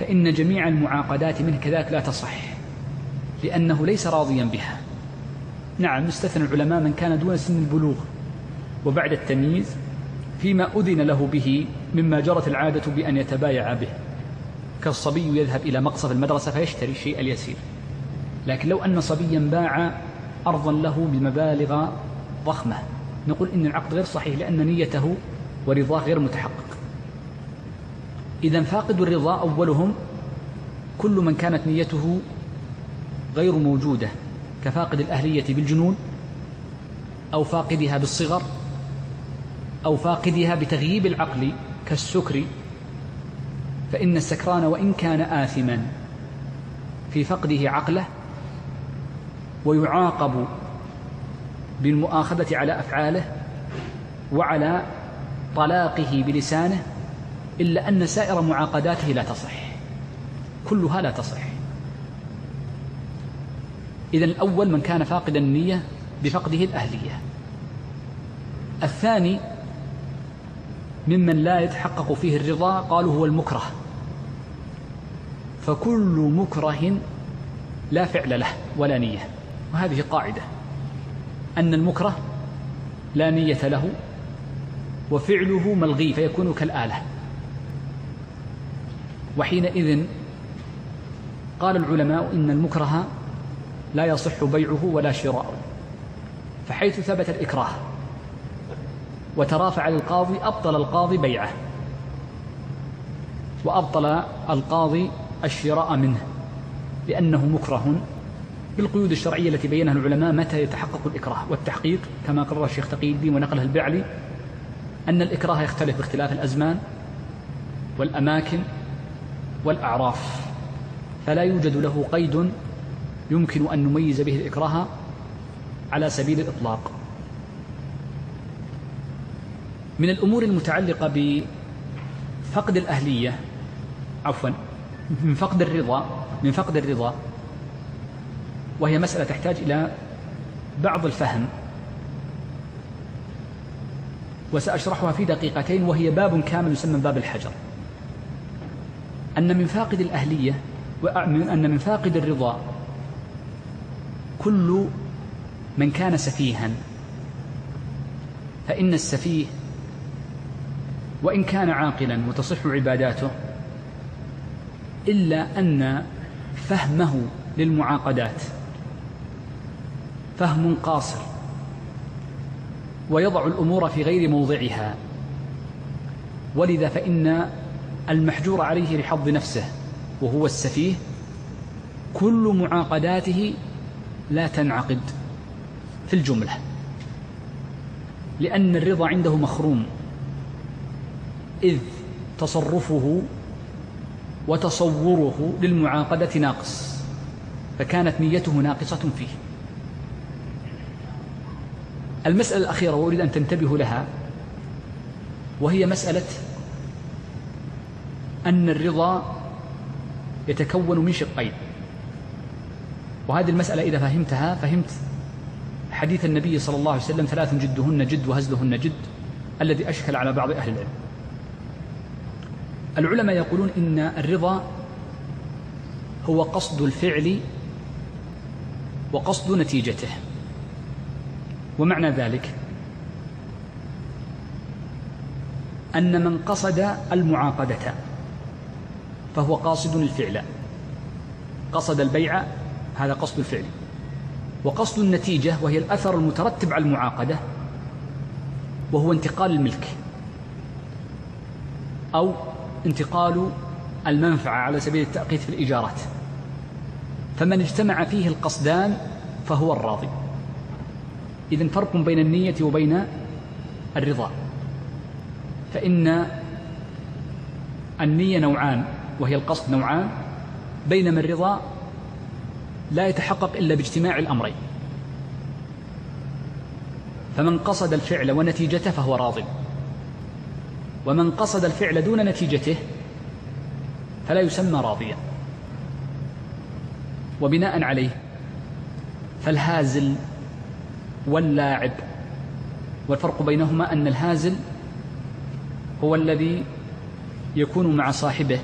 فإن جميع المعاقدات منه كذلك لا تصح لأنه ليس راضيا بها. نعم استثنى العلماء من كان دون سن البلوغ. وبعد التمييز فيما أذن له به مما جرت العادة بأن يتبايع به. كالصبي يذهب إلى مقصف المدرسة فيشتري الشيء اليسير. لكن لو أن صبيا باع أرضا له بمبالغ ضخمة نقول إن العقد غير صحيح لأن نيته ورضاه غير متحقق. إذا فاقد الرضا أولهم كل من كانت نيته غير موجودة. كفاقد الأهلية بالجنون أو فاقدها بالصغر أو فاقدها بتغييب العقل كالسكر فإن السكران وإن كان آثما في فقده عقله ويعاقب بالمؤاخذة على أفعاله وعلى طلاقه بلسانه إلا أن سائر معاقداته لا تصح. كلها لا تصح. إذا الأول من كان فاقد النية بفقده الأهلية. الثاني ممن لا يتحقق فيه الرضا قالوا هو المكره. فكل مكره لا فعل له ولا نية. وهذه قاعدة. أن المكره لا نية له وفعله ملغي فيكون كالآلة. وحينئذ قال العلماء إن المكره لا يصح بيعه ولا شراؤه فحيث ثبت الإكراه وترافع للقاضي أبطل القاضي بيعه وأبطل القاضي الشراء منه لأنه مكره بالقيود الشرعية التي بينها العلماء متى يتحقق الإكراه والتحقيق. كما قرر الشيخ تقي الدين ونقله البعلي أن الإكراه يختلف باختلاف الأزمان والأماكن والأعراف فلا يوجد له قيد يمكن أن نميز به الإكراه على سبيل الإطلاق. من الأمور المتعلقة بفقد الأهلية عفوا من فقد الرضا من فقد الرضا وهي مسألة تحتاج إلى بعض الفهم. وسأشرحها في دقيقتين وهي باب كامل يسمى باب الحجر. أن من فاقد الأهلية أن من فاقد الرضا كل من كان سفيها. فإن السفيه وإن كان عاقلا وتصح عباداته إلا أن فهمه للمعاقدات فهم قاصر ويضع الأمور في غير موضعها. ولذا فإن المحجور عليه لحظ نفسه وهو السفيه كل معاقداته لا تنعقد في الجملة لأن الرضا عنده مخروم إذ تصرفه وتصوره للمعاقدة ناقص فكانت نيته ناقصة فيه. المسألة الأخيرة وأريد أن تنتبهوا لها وهي مسألة أن الرضا يتكون من شقين. وهذه المسألة إذا فهمتها فهمت حديث النبي صلى الله عليه وسلم ثلاث جدهن جد وهزلهن جد الذي أشكل على بعض أهل العلم. العلماء يقولون إن الرضا هو قصد الفعل وقصد نتيجته. ومعنى ذلك أن من قصد المعاقدة فهو قاصد الفعل قصد البيع هذا قصد الفعل. وقصد النتيجة وهي الأثر المترتب على المعاقدة وهو انتقال الملك أو انتقال المنفعة على سبيل التأقيت في الإيجارات. فمن اجتمع فيه القصدان فهو الراضي. إذن فرق بين النية وبين الرضا. فإن النية نوعان وهي القصد نوعان بينما الرضا لا يتحقق إلا باجتماع الأمرين. فمن قصد الفعل ونتيجته فهو راضٍ. ومن قصد الفعل دون نتيجته فلا يسمى راضيا. وبناء عليه فالهازل واللاعب والفرق بينهما أن الهازل هو الذي يكون مع صاحبه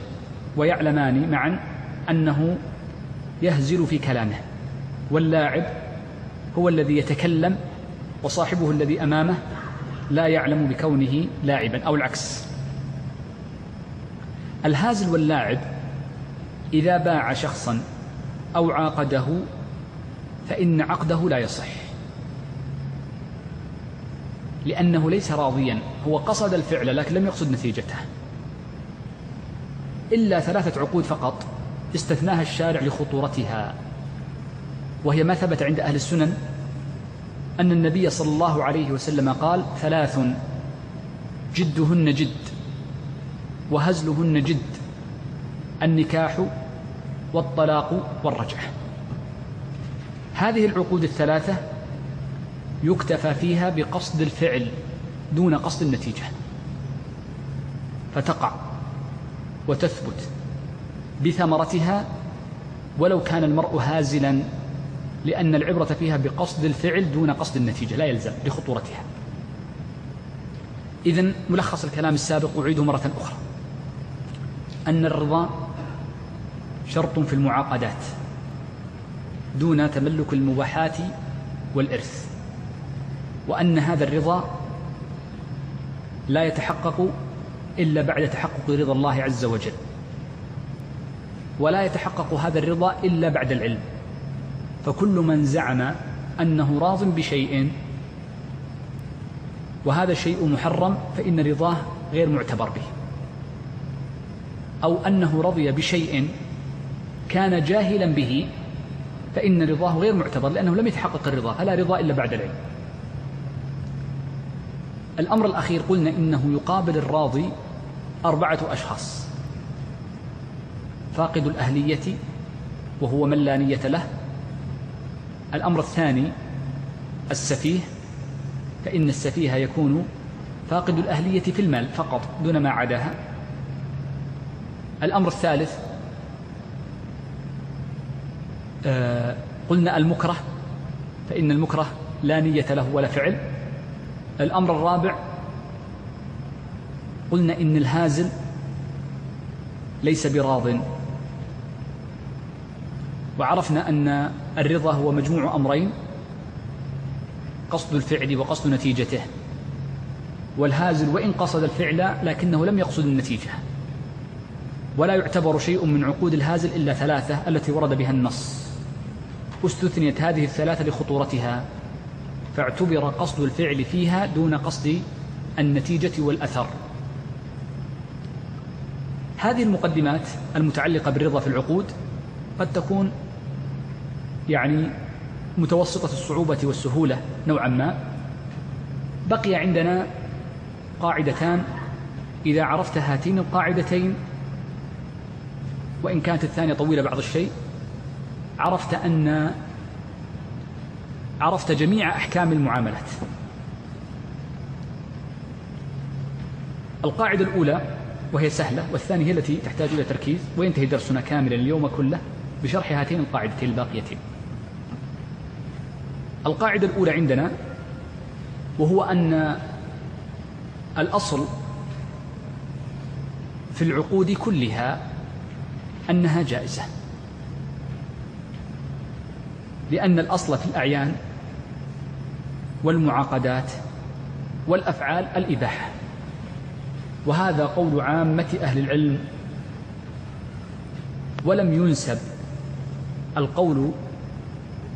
ويعلمان معا أنه يهزل في كلامه. واللاعب هو الذي يتكلم وصاحبه الذي أمامه لا يعلم بكونه لاعبا أو العكس. الهازل واللاعب إذا باع شخصا أو عاقده فإن عقده لا يصح. لأنه ليس راضيا هو قصد الفعل لكن لم يقصد نتيجته. إلا ثلاثة عقود فقط. استثناها الشارع لخطورتها. وهي ما ثبت عند أهل السنن أن النبي صلى الله عليه وسلم قال ثلاث جدهن جد وهزلهن جد النكاح والطلاق والرجعة هذه العقود الثلاثة يكتفى فيها بقصد الفعل دون قصد النتيجة. فتقع وتثبت. بثمرتها ولو كان المرء هازلا لأن العبرة فيها بقصد الفعل دون قصد النتيجة لا يلزم لخطورتها. إذن ملخص الكلام السابق أعيده مرة أخرى. أن الرضا شرط في المعاقدات دون تملك المباحات والإرث وأن هذا الرضا لا يتحقق إلا بعد تحقق رضا الله عز وجل. ولا يتحقق هذا الرضا إلا بعد العلم. فكل من زعم أنه راض بشيء وهذا الشيء محرم فإن رضاه غير معتبر به. أو أنه رضي بشيء كان جاهلا به فإن رضاه غير معتبر لأنه لم يتحقق الرضا فلا رضا إلا بعد العلم. الأمر الأخير قلنا إنه يقابل الراضي أربعة أشخاص. فاقد الأهلية وهو من لا نية له. الأمر الثاني السفيه. فإن السفيه يكون فاقد الأهلية في المال فقط دون ما عداها. الأمر الثالث آه قلنا المكره. فإن المكره لا نية له ولا فعل. الأمر الرابع قلنا إن الهازل ليس براض. وعرفنا أن الرضا هو مجموع أمرين قصد الفعل وقصد نتيجته. والهازل وإن قصد الفعل لكنه لم يقصد النتيجة. ولا يعتبر شيء من عقود الهازل إلا ثلاثة التي ورد بها النص. استثنيت هذه الثلاثة لخطورتها فاعتبر قصد الفعل فيها دون قصد النتيجة والأثر. هذه المقدمات المتعلقة بالرضا في العقود قد تكون يعني متوسطة الصعوبة والسهولة نوعا ما. بقي عندنا قاعدتان. إذا عرفت هاتين القاعدتين وإن كانت الثانية طويلة بعض الشيء عرفت أن عرفت جميع أحكام المعاملات. القاعدة الأولى وهي سهلة والثانية هي التي تحتاج إلى تركيز وينتهي درسنا كاملا اليوم كله بشرح هاتين القاعدتين الباقيتين. القاعدة الأولى عندنا وهو أن الأصل في العقود كلها أنها جائزة. لأن الأصل في الأعيان والمعاقدات والأفعال الإباحة. وهذا قول عامة أهل العلم. ولم ينسب القول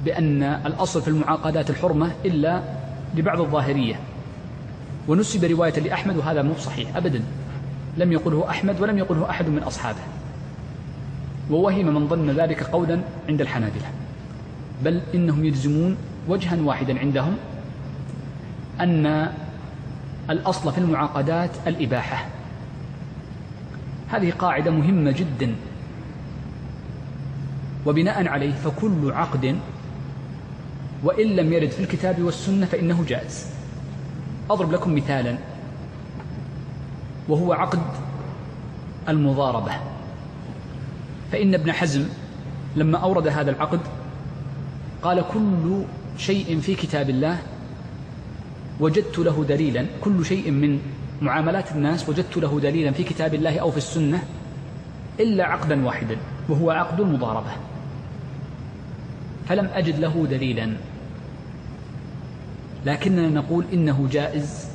بأن الأصل في المعاقدات الحرمة إلا لبعض الظاهرية. ونسب رواية لأحمد وهذا مو صحيح أبدا. لم يقله أحمد ولم يقله أحد من أصحابه. ووهم من ظن ذلك قولا عند الحنابلة. بل إنهم يجزمون وجها واحدا عندهم أن الأصل في المعاقدات الإباحة. هذه قاعدة مهمة جدا. وبناء عليه فكل عقد وإن لم يرد في الكتاب والسنة فإنه جائز. أضرب لكم مثالا. وهو عقد المضاربة. فإن ابن حزم لما أورد هذا العقد قال كل شيء في كتاب الله وجدت له دليلا. كل شيء من معاملات الناس وجدت له دليلا في كتاب الله أو في السنة إلا عقدا واحدا وهو عقد المضاربة. فلم أجد له دليلا. لكننا نقول إنه جائز.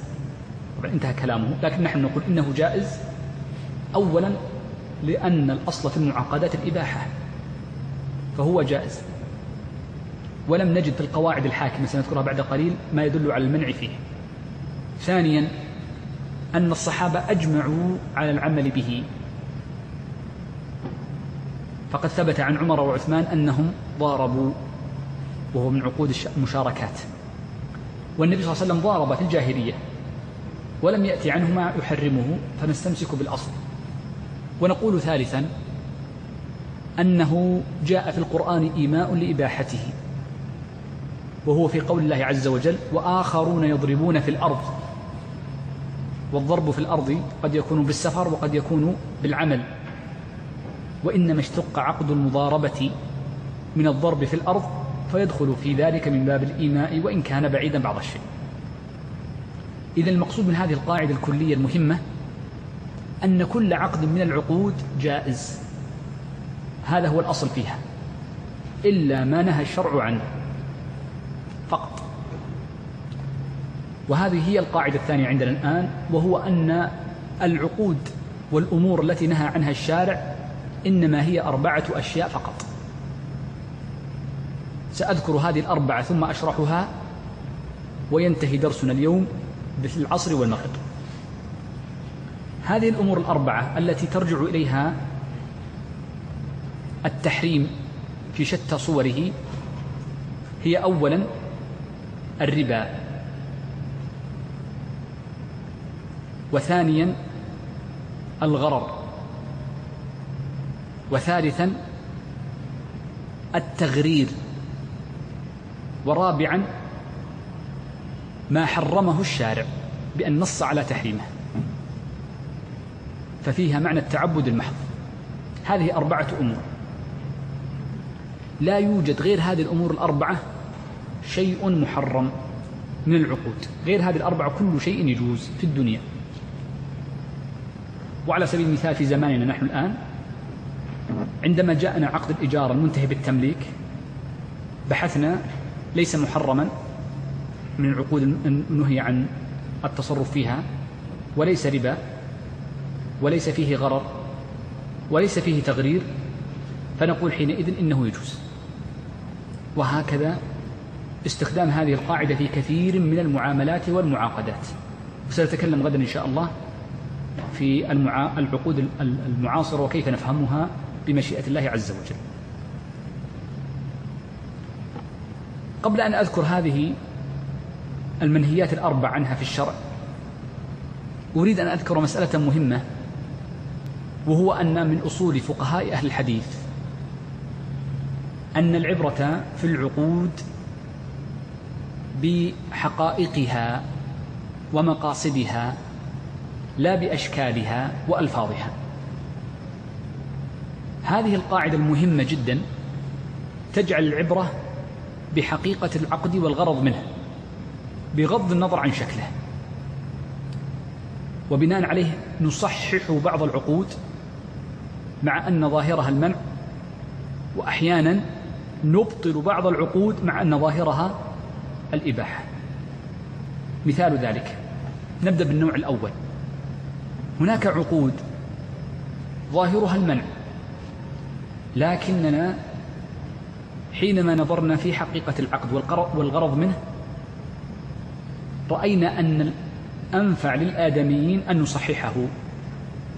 طبعا انتهى كلامه. لكن نحن نقول إنه جائز أولا لأن الأصل في المعاقدات الإباحة فهو جائز. ولم نجد في القواعد الحاكمة سنذكرها بعد قليل ما يدل على المنع فيه. ثانيا أن الصحابة أجمعوا على العمل به. فقد ثبت عن عمر وعثمان أنهم ضاربوا وهو من عقود المشاركات. والنبي صلى الله عليه وسلم ضارب في الجاهلية ولم يأتي عنه ما يحرمه فنستمسك بالأصل. ونقول ثالثا أنه جاء في القرآن إيماء لإباحته وهو في قول الله عز وجل وآخرون يضربون في الأرض. والضرب في الأرض قد يكون بالسفر وقد يكون بالعمل. وإنما اشتق عقد المضاربة من الضرب في الأرض فيدخل في ذلك من باب الإيماء وإن كان بعيدا بعض الشيء. إذا المقصود من هذه القاعدة الكلية المهمة أن كل عقد من العقود جائز. هذا هو الأصل فيها. إلا ما نهى الشرع عنه. فقط. وهذه هي القاعدة الثانية عندنا الآن وهو أن العقود والأمور التي نهى عنها الشارع إنما هي أربعة أشياء فقط. سأذكر هذه الأربعة ثم أشرحها وينتهي درسنا اليوم بالعصر والمغرب. هذه الأمور الأربعة التي ترجع إليها التحريم في شتى صوره هي أولا الربا وثانيا الغرر وثالثا التغرير. ورابعا ما حرمه الشارع بأن نص على تحريمه. ففيها معنى التعبد المحض. هذه أربعة أمور. لا يوجد غير هذه الأمور الأربعة شيء محرم من العقود. غير هذه الأربعة كل شيء يجوز في الدنيا. وعلى سبيل المثال في زماننا نحن الآن عندما جاءنا عقد الإجارة المنتهي بالتمليك بحثنا ليس محرما من العقود النهي عن التصرف فيها وليس ربا وليس فيه غرر وليس فيه تغرير فنقول حينئذ إنه يجوز وهكذا استخدام هذه القاعدة في كثير من المعاملات والمعاقدات وسنتكلم غدا إن شاء الله في. العقود المعاصرة وكيف نفهمها بمشيئة الله عز وجل قبل أن أذكر هذه المنهيات الأربع عنها في الشرع أريد أن أذكر مسألة مهمة وهو أن من أصول فقهاء أهل الحديث أن العبرة في العقود بحقائقها ومقاصدها لا بأشكالها وألفاظها. هذه القاعدة المهمة جدا تجعل العبرة بحقيقة العقد والغرض منه بغض النظر عن شكله. وبناء عليه نصحح بعض العقود مع أن ظاهرها المنع وأحيانا نبطل بعض العقود مع أن ظاهرها الإباحة. مثال ذلك نبدأ بالنوع الأول. هناك عقود ظاهرها المنع لكننا حينما نظرنا في حقيقة العقد والغرض منه رأينا أن الأنفع للآدميين أن نصححه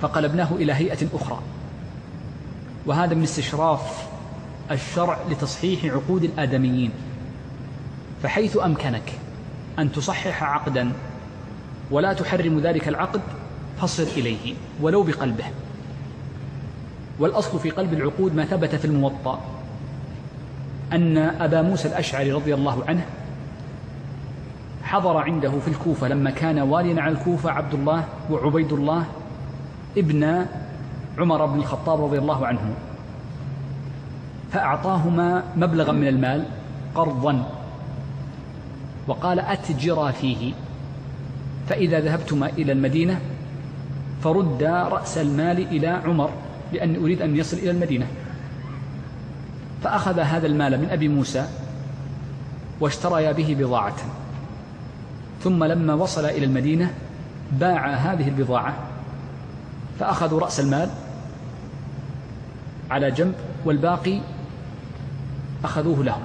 فقلبناه إلى هيئة أخرى. وهذا من استشراف الشرع لتصحيح عقود الآدميين. فحيث أمكنك أن تصحح عقدا ولا تحرم ذلك العقد فصل إليه ولو بقلبه. والأصل في قلب العقود ما ثبت في الموطأ. أن أبا موسى الأشعري رضي الله عنه حضر عنده في الكوفة لما كان واليا على الكوفة عبد الله وعبيد الله ابن عمر بن الخطاب رضي الله عنه فأعطاهما مبلغا من المال قرضا وقال أتجرا فيه فإذا ذهبتما إلى المدينة فرد رأس المال إلى عمر لأني أريد أن يصل إلى المدينة. فأخذ هذا المال من أبي موسى واشتريا به بضاعة. ثم لما وصل إلى المدينة باع هذه البضاعة فأخذوا رأس المال على جنب والباقي أخذوه لهم.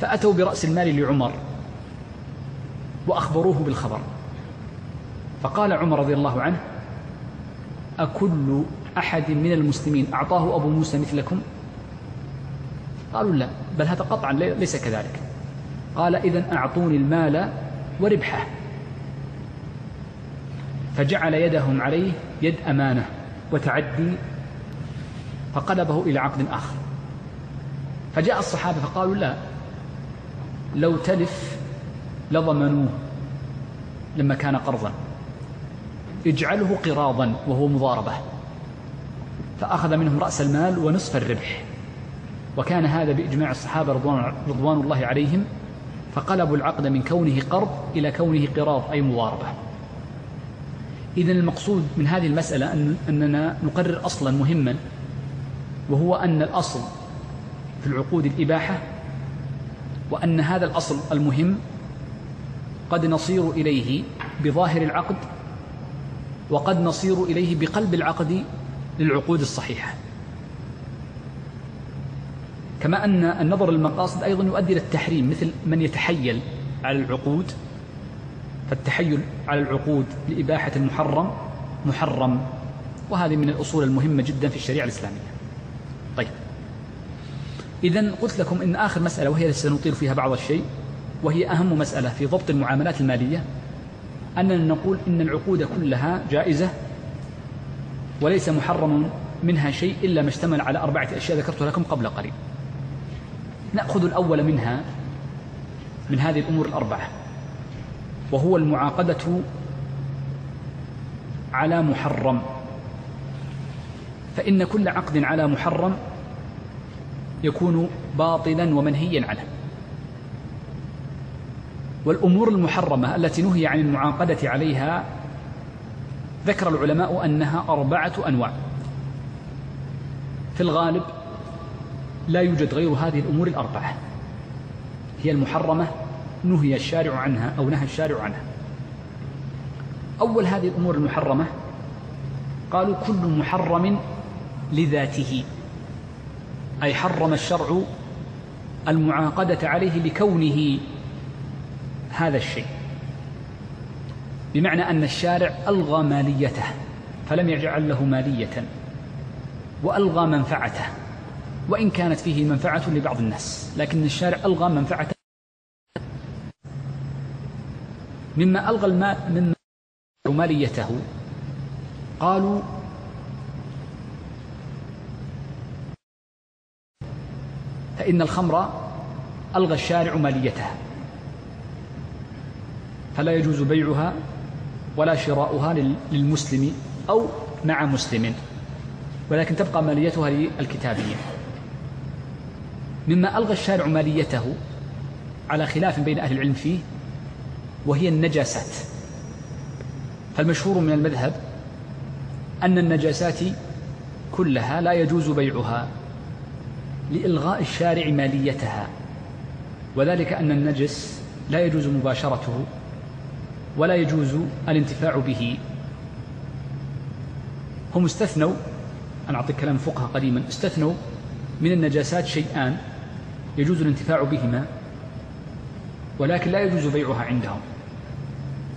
فأتوا برأس المال لعمر وأخبروه بالخبر. فقال عمر رضي الله عنه أكل أحد من المسلمين أعطاه أبو موسى مثلكم؟ قالوا لا بل هذا قطعا ليس كذلك. قال إذا أعطوني المال وربحه. فجعل يدهم عليه يد أمانة وتعدي فقلبه إلى عقد آخر. فجاء الصحابة فقالوا لا لو تلف لضمنوه لما كان قرضا. اجعله قراضا وهو مضاربة. فأخذ منهم رأس المال ونصف الربح. وكان هذا بإجماع الصحابة رضوان, رضوان الله عليهم فقلبوا العقد من كونه قرض إلى كونه قراض أي مضاربة. إذا المقصود من هذه المسألة أن أننا نقرر أصلا مهما وهو أن الأصل في العقود الإباحة وأن هذا الأصل المهم قد نصير إليه بظاهر العقد وقد نصير إليه بقلب العقد للعقود الصحيحة. كما أن النظر للمقاصد أيضا يؤدي إلى التحريم مثل من يتحيل على العقود. فالتحيل على العقود لإباحة المحرم محرم وهذه من الأصول المهمة جدا في الشريعة الإسلامية. طيب. إذا قلت لكم إن آخر مسألة وهي سنطيل فيها بعض الشيء وهي أهم مسألة في ضبط المعاملات المالية أننا نقول إن العقود كلها جائزة وليس محرم منها شيء إلا ما اشتمل على أربعة أشياء ذكرتها لكم قبل قليل. نأخذ الأول منها من هذه الأمور الأربعة وهو المعاقدة على محرم. فإن كل عقد على محرم يكون باطلا ومنهيا عنه. والأمور المحرمة التي نهي عن المعاقدة عليها ذكر العلماء أنها أربعة أنواع. في الغالب لا يوجد غير هذه الأمور الأربعة. هي المحرمة نهي الشارع عنها أو نهى الشارع عنها. أول هذه الأمور المحرمة قالوا كل محرم لذاته. أي حرم الشرع المعاقدة عليه لكونه هذا الشيء. بمعنى أن الشارع ألغى ماليته فلم يجعل له مالية وألغى منفعته. وإن كانت فيه منفعة لبعض الناس لكن الشارع ألغى منفعته مما ألغى المال مما ماليته. قالوا فإن الخمر ألغى الشارع ماليتها فلا يجوز بيعها ولا شراؤها للمسلم أو مع مسلم ولكن تبقى ماليتها للكتابيين مما ألغى الشارع ماليته على خلاف بين أهل العلم فيه وهي النجاسات. فالمشهور من المذهب أن النجاسات كلها لا يجوز بيعها لإلغاء الشارع ماليتها وذلك أن النجس لا يجوز مباشرته ولا يجوز الانتفاع به. هم استثنوا أنا أعطيك كلام فقهاء قديما استثنوا من النجاسات شيئان يجوز الانتفاع بهما ولكن لا يجوز بيعها عندهم.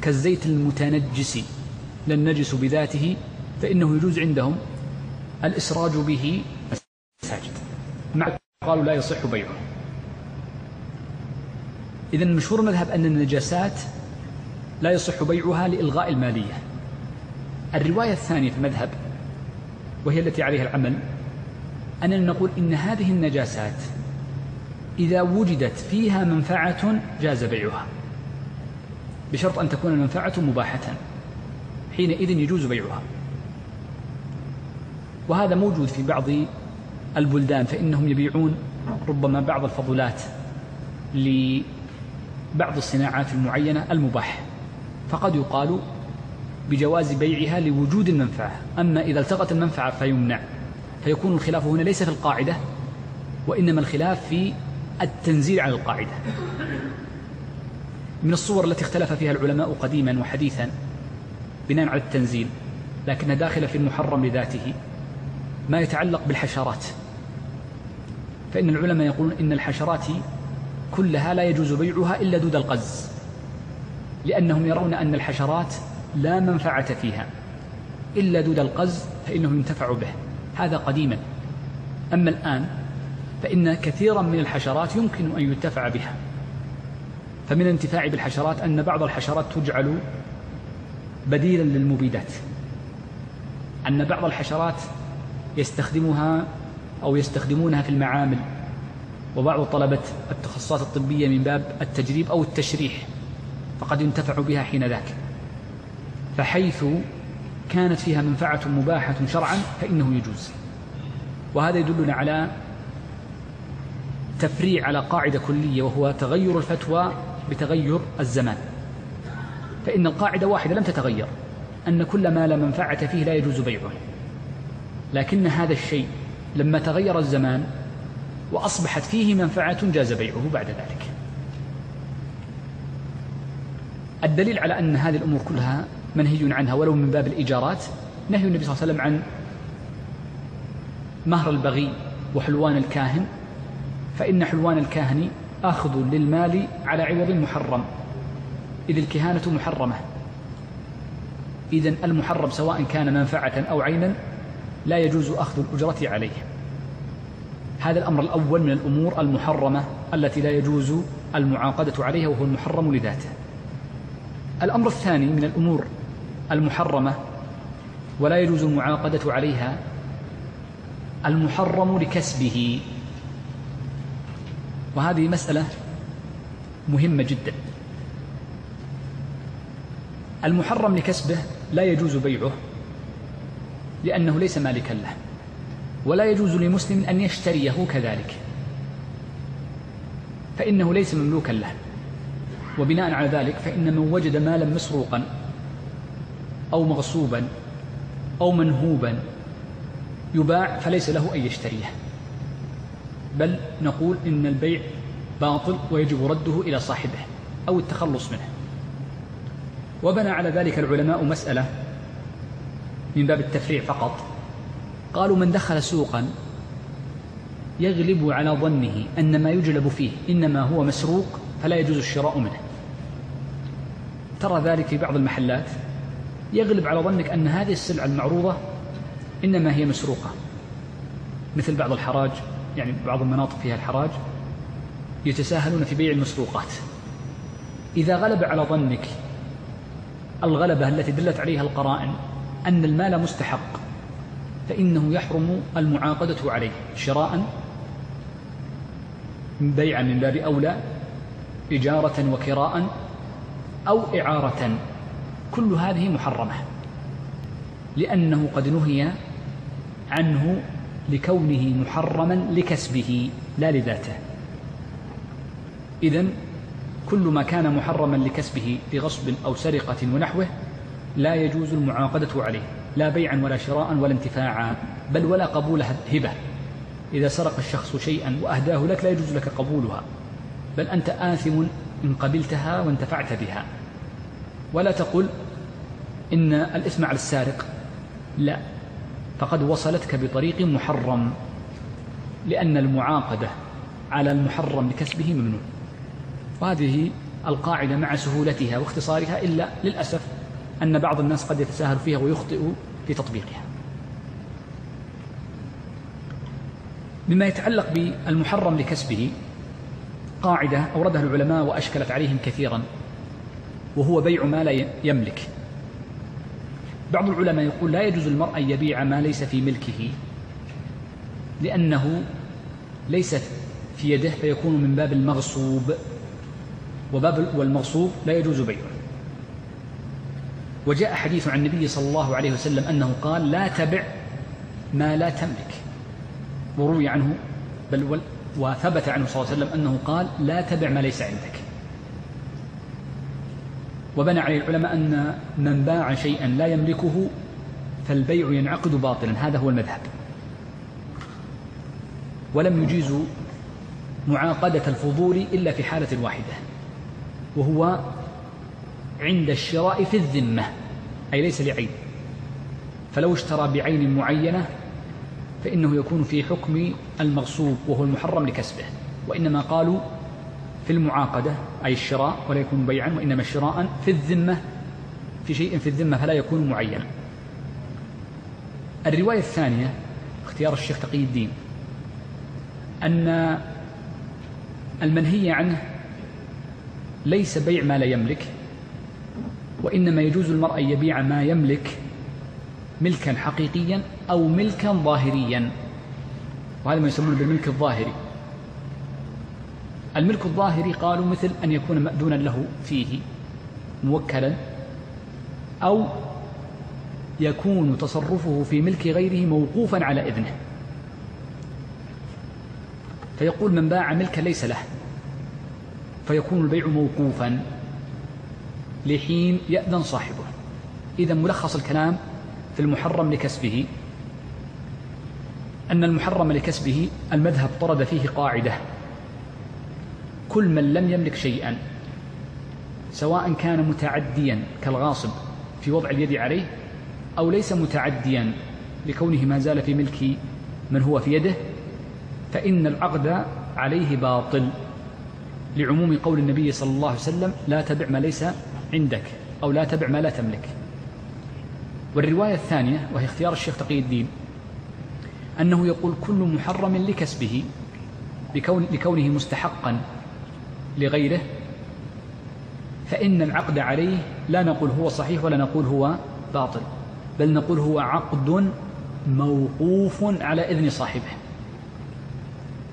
كالزيت المتنجس لا النجس بذاته فإنه يجوز عندهم الإسراج به مساجد مع قالوا لا يصح بيعه. إذا مشهور المذهب أن النجاسات لا يصح بيعها لإلغاء المالية. الرواية الثانية في المذهب وهي التي عليها العمل أننا نقول إن هذه النجاسات إذا وجدت فيها منفعة جاز بيعها. بشرط أن تكون المنفعة مباحة. حينئذ يجوز بيعها. وهذا موجود في بعض البلدان فإنهم يبيعون ربما بعض الفضلات لبعض الصناعات المعينة المباح فقد يقال بجواز بيعها لوجود المنفعة. أما إذا التقت المنفعة فيمنع. فيكون الخلاف هنا ليس في القاعدة وإنما الخلاف في التنزيل على القاعدة. من الصور التي اختلف فيها العلماء قديما وحديثا بناء على التنزيل لكنها داخلة في المحرم لذاته ما يتعلق بالحشرات. فإن العلماء يقولون إن الحشرات كلها لا يجوز بيعها إلا دود القز لأنهم يرون أن الحشرات لا منفعة فيها إلا دود القز فإنه ينتفع به. هذا قديما. أما الآن فإن كثيرا من الحشرات يمكن أن ينتفع بها. فمن الانتفاع بالحشرات أن بعض الحشرات تجعل بديلا للمبيدات. أن بعض الحشرات يستخدمها أو يستخدمونها في المعامل. وبعض طلبة التخصصات الطبية من باب التجريب أو التشريح فقد ينتفع بها حين ذاك. فحيث كانت فيها منفعة مباحة شرعا فإنه يجوز. وهذا يدلنا على تفريع على قاعدة كلية وهو تغير الفتوى بتغير الزمان. فإن القاعدة واحدة لم تتغير أن كل ما لا منفعة فيه لا يجوز بيعه. لكن هذا الشيء لما تغير الزمان وأصبحت فيه منفعة جاز بيعه بعد ذلك. الدليل على أن هذه الأمور كلها منهي عنها ولو من باب الإيجارات نهي النبي صلى الله عليه وسلم عن مهر البغي وحلوان الكاهن فإن حلوان الكاهن أخذ للمال على عوض محرم. إذ الكهانة محرمة. إذا المحرم سواء كان منفعة أو عينا لا يجوز أخذ الأجرة عليه. هذا الأمر الأول من الأمور المحرمة التي لا يجوز المعاقدة عليها وهو المحرم لذاته. الأمر الثاني من الأمور المحرمة ولا يجوز المعاقدة عليها المحرم لكسبه. وهذه مسألة مهمة جدا. المحرم لكسبه لا يجوز بيعه لأنه ليس مالكا له ولا يجوز لمسلم أن يشتريه كذلك فإنه ليس مملوكا له. وبناء على ذلك فإن من وجد مالا مسروقا أو مغصوبا أو منهوبا يباع فليس له أن يشتريه. بل نقول إن البيع باطل ويجب رده إلى صاحبه أو التخلص منه. وبنى على ذلك العلماء مسألة من باب التفريع فقط. قالوا من دخل سوقا يغلب على ظنه أن ما يجلب فيه إنما هو مسروق فلا يجوز الشراء منه. ترى ذلك في بعض المحلات يغلب على ظنك أن هذه السلعة المعروضة إنما هي مسروقة مثل بعض الحراج. يعني بعض المناطق فيها الحراج يتساهلون في بيع المسروقات. إذا غلب على ظنك الغلبة التي دلت عليها القرائن أن المال مستحق فإنه يحرم المعاقدة عليه شراء بيعا من باب أولى إجارة وكراء أو إعارة. كل هذه محرمة لأنه قد نهي عنه لكونه محرما لكسبه لا لذاته. إذن كل ما كان محرما لكسبه بغصب أو سرقة ونحوه لا يجوز المعاقدة عليه لا بيعا ولا شراء ولا انتفاعا بل ولا قبول هبة. إذا سرق الشخص شيئا وأهداه لك لا يجوز لك قبولها بل أنت آثم إن قبلتها وانتفعت بها. ولا تقل إن الإثم على السارق لا. فقد وصلتك بطريق محرم لأن المعاقدة على المحرم لكسبه ممنوع. وهذه القاعدة مع سهولتها واختصارها إلا للأسف أن بعض الناس قد يتساهل فيها ويخطئ في تطبيقها. مما يتعلق بالمحرم لكسبه قاعدة أوردها العلماء وأشكلت عليهم كثيرا وهو بيع ما لا يملك. بعض العلماء يقول لا يجوز المرء أن يبيع ما ليس في ملكه لأنه ليس في يده فيكون من باب المغصوب وباب والمغصوب لا يجوز بيعه. وجاء حديث عن النبي صلى الله عليه وسلم أنه قال لا تبع ما لا تملك. وروي عنه بل وثبت عنه صلى الله عليه وسلم أنه قال لا تبع ما ليس عندك. وبنى عليه العلماء أن من باع شيئا لا يملكه فالبيع ينعقد باطلا. هذا هو المذهب. ولم يجيزوا معاقدة الفضول إلا في حالة واحدة وهو عند الشراء في الذمة أي ليس لعين. فلو اشترى بعين معينة فإنه يكون في حكم المغصوب وهو المحرم لكسبه. وإنما قالوا في المعاقدة أي الشراء ولا يكون بيعا وإنما شراء في الذمة في شيء في الذمة فلا يكون معينا. الرواية الثانية اختيار الشيخ تقي الدين أن المنهي عنه ليس بيع ما لا يملك وإنما يجوز المرء أن يبيع ما يملك ملكا حقيقيا أو ملكا ظاهريا. وهذا ما يسمونه بالملك الظاهري. الملك الظاهري قالوا مثل أن يكون مأذونا له فيه موكلا أو يكون تصرفه في ملك غيره موقوفا على إذنه. فيقول من باع ملكا ليس له فيكون البيع موقوفا لحين يأذن صاحبه. إذا ملخص الكلام في المحرم لكسبه. أن المحرم لكسبه المذهب طرد فيه قاعدة. كل من لم يملك شيئا سواء كان متعديا كالغاصب في وضع اليد عليه أو ليس متعديا لكونه ما زال في ملك من هو في يده فإن العقد عليه باطل لعموم قول النبي صلى الله عليه وسلم لا تبع ما ليس عندك أو لا تبع ما لا تملك. والرواية الثانية وهي اختيار الشيخ تقي الدين أنه يقول كل محرم لكسبه لكون لكونه مستحقا لغيره فإن العقد عليه لا نقول هو صحيح ولا نقول هو باطل بل نقول هو عقد موقوف على إذن صاحبه.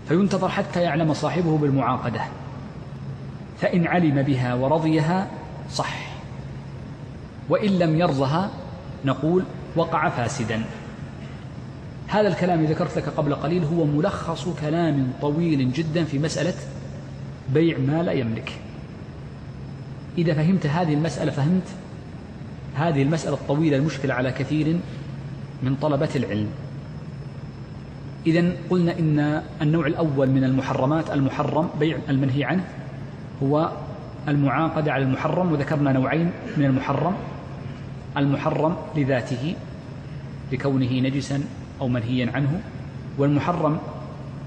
فينتظر حتى يعلم صاحبه بالمعاقدة فإن علم بها ورضيها صح. وإن لم يرضها نقول وقع فاسدا. هذا الكلام ذكرت لك قبل قليل هو ملخص كلام طويل جدا في مسألة بيع ما لا يملك. إذا فهمت هذه المسألة فهمت هذه المسألة الطويلة المشكلة على كثير من طلبة العلم. إذا قلنا إن النوع الأول من المحرمات المحرم بيع المنهي عنه هو المعاقدة على المحرم وذكرنا نوعين من المحرم. المحرم لذاته لكونه نجسا أو منهيا عنه والمحرم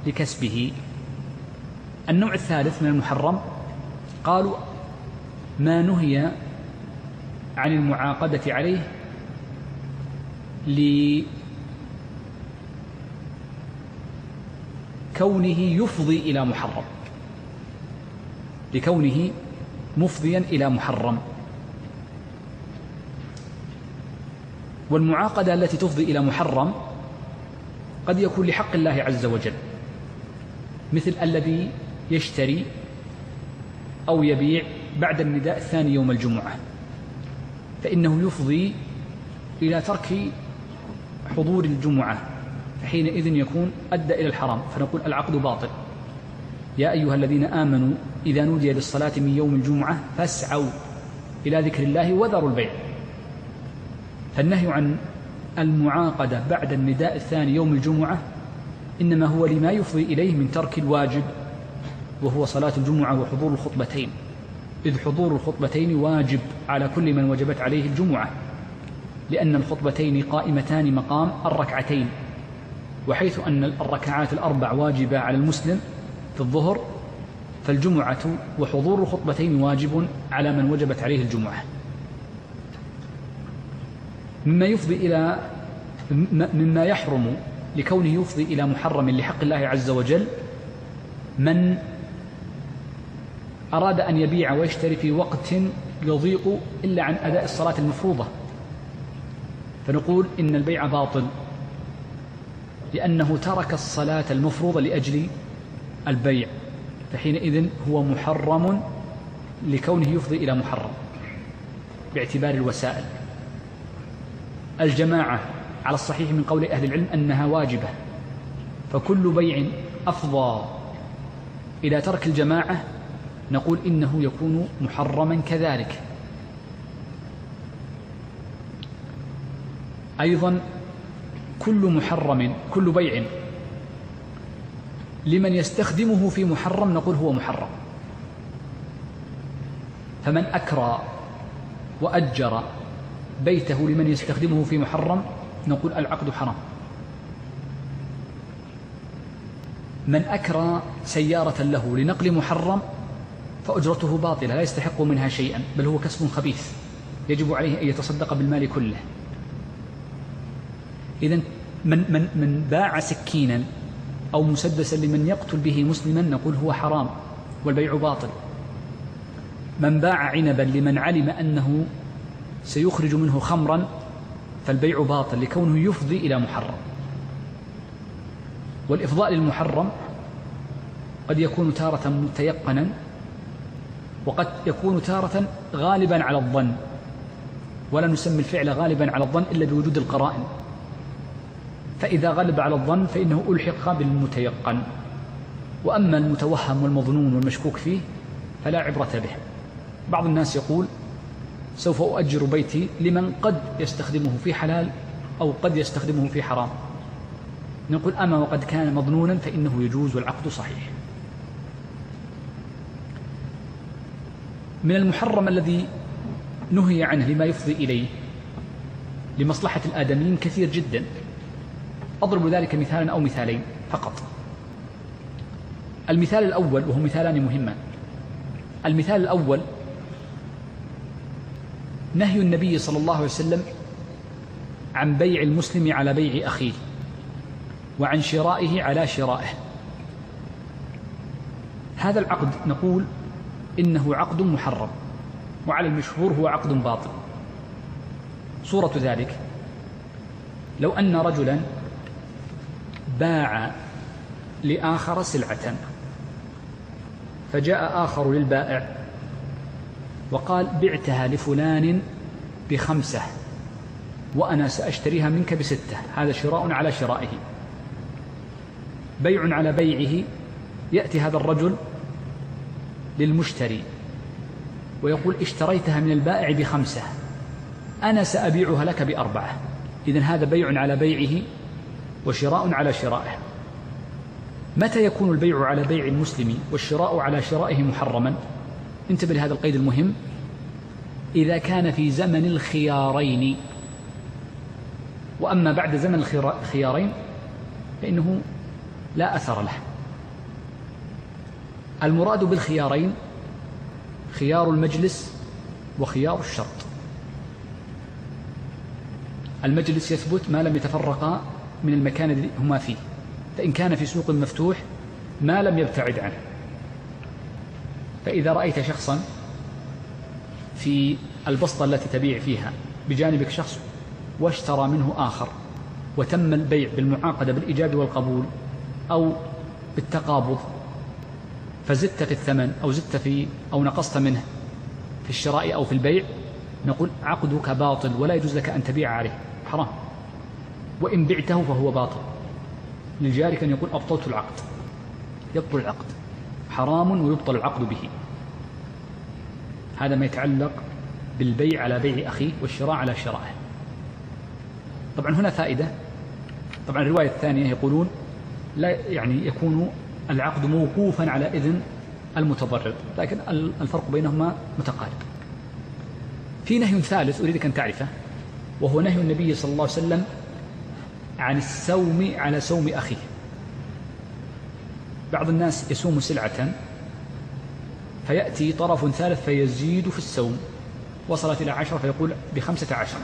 لكسبه. النوع الثالث من المحرم قالوا ما نهي عن المعاقدة عليه لكونه يفضي إلى محرم. لكونه مفضيا إلى محرم. والمعاقدة التي تفضي إلى محرم قد يكون لحق الله عز وجل مثل الذي يشتري أو يبيع بعد النداء الثاني يوم الجمعة فإنه يفضي إلى ترك حضور الجمعة فحينئذ يكون أدى إلى الحرام فنقول العقد باطل. يا أيها الذين آمنوا إذا نودي للصلاة من يوم الجمعة فاسعوا إلى ذكر الله وذروا البيع. فالنهي عن المعاقدة بعد النداء الثاني يوم الجمعة إنما هو لما يفضي إليه من ترك الواجب وهو صلاة الجمعة وحضور الخطبتين. إذ حضور الخطبتين واجب على كل من وجبت عليه الجمعة لأن الخطبتين قائمتان مقام الركعتين وحيث أن الركعات الأربع واجبة على المسلم في الظهر فالجمعة وحضور الخطبتين واجب على من وجبت عليه الجمعة. مما يفضي إلى مما يحرم لكونه يفضي إلى محرم لحق الله عز وجل من أراد أن يبيع ويشتري في وقت يضيق إلا عن أداء الصلاة المفروضة. فنقول إن البيع باطل لأنه ترك الصلاة المفروضة لأجل البيع فحينئذ هو محرم لكونه يفضي إلى محرم باعتبار الوسائل. الجماعة على الصحيح من قول أهل العلم أنها واجبة فكل بيع أفضى إلى ترك الجماعة نقول إنه يكون محرما كذلك. أيضا كل محرم كل بيع لمن يستخدمه في محرم نقول هو محرم. فمن أكرى وأجر بيته لمن يستخدمه في محرم نقول العقد حرام. من أكرى سيارة له لنقل محرم فأجرته باطلة لا يستحق منها شيئا بل هو كسب خبيث. يجب عليه أن يتصدق بالمال كله. إذا من, من, من باع سكينا أو مسدسا لمن يقتل به مسلما نقول هو حرام والبيع باطل. من باع عنبا لمن علم أنه سيخرج منه خمرا فالبيع باطل لكونه يفضي إلى محرم. والإفضاء للمحرم قد يكون تارة متيقنا وقد يكون تارة غالبا على الظن ولا نسمي الفعل غالبا على الظن إلا بوجود القرائن. فإذا غلب على الظن فإنه ألحق بالمتيقن. وأما المتوهم والمظنون والمشكوك فيه فلا عبرة به. بعض الناس يقول سوف أؤجر بيتي لمن قد يستخدمه في حلال أو قد يستخدمه في حرام. نقول أما وقد كان مظنونا فإنه يجوز والعقد صحيح. من المحرم الذي نهي عنه لما يفضي إليه لمصلحة الآدميين كثير جدا. أضرب ذلك مثالا أو مثالين فقط. المثال الأول وهو مثالان مهمان المثال الأول نهي النبي صلى الله عليه وسلم عن بيع المسلم على بيع أخيه وعن شرائه على شرائه. هذا العقد نقول إنه عقد محرم وعلى المشهور هو عقد باطل. صورة ذلك لو أن رجلا باع لآخر سلعة فجاء آخر للبائع وقال بعتها لفلان بخمسة وأنا سأشتريها منك بستة هذا شراء على شرائه. بيع على بيعه يأتي هذا الرجل للمشتري. ويقول اشتريتها من البائع بخمسة أنا سأبيعها لك بأربعة. إذن هذا بيع على بيعه وشراء على شرائه. متى يكون البيع على بيع المسلم والشراء على شرائه محرما؟ انتبه لهذا القيد المهم. إذا كان في زمن الخيارين وأما بعد زمن الخيارين فإنه لا أثر له. المراد بالخيارين خيار المجلس وخيار الشرط. المجلس يثبت ما لم يتفرقا من المكان الذي هما فيه فإن كان في سوق مفتوح ما لم يبتعد عنه. فإذا رأيت شخصا في البسطة التي تبيع فيها بجانبك شخص واشترى منه آخر وتم البيع بالمعاقدة بالإيجاب والقبول أو بالتقابض فزدت في الثمن أو زدت في أو نقصت منه في الشراء أو في البيع نقول عقدك باطل ولا يجوز لك أن تبيع عليه حرام. وإن بعته فهو باطل. للجاري أن يقول أبطلت العقد. يبطل العقد. حرام ويبطل العقد به. هذا ما يتعلق بالبيع على بيع أخيه والشراء على شرائه. طبعا هنا فائدة. طبعا الرواية الثانية يقولون لا يعني يكون العقد موقوفا على إذن المتضرر لكن الفرق بينهما متقارب. في نهي ثالث أريدك أن تعرفه وهو نهي النبي صلى الله عليه وسلم عن السوم على سوم أخيه. بعض الناس يسوم سلعة فيأتي طرف ثالث فيزيد في السوم وصلت إلى عشرة فيقول بخمسة عشر.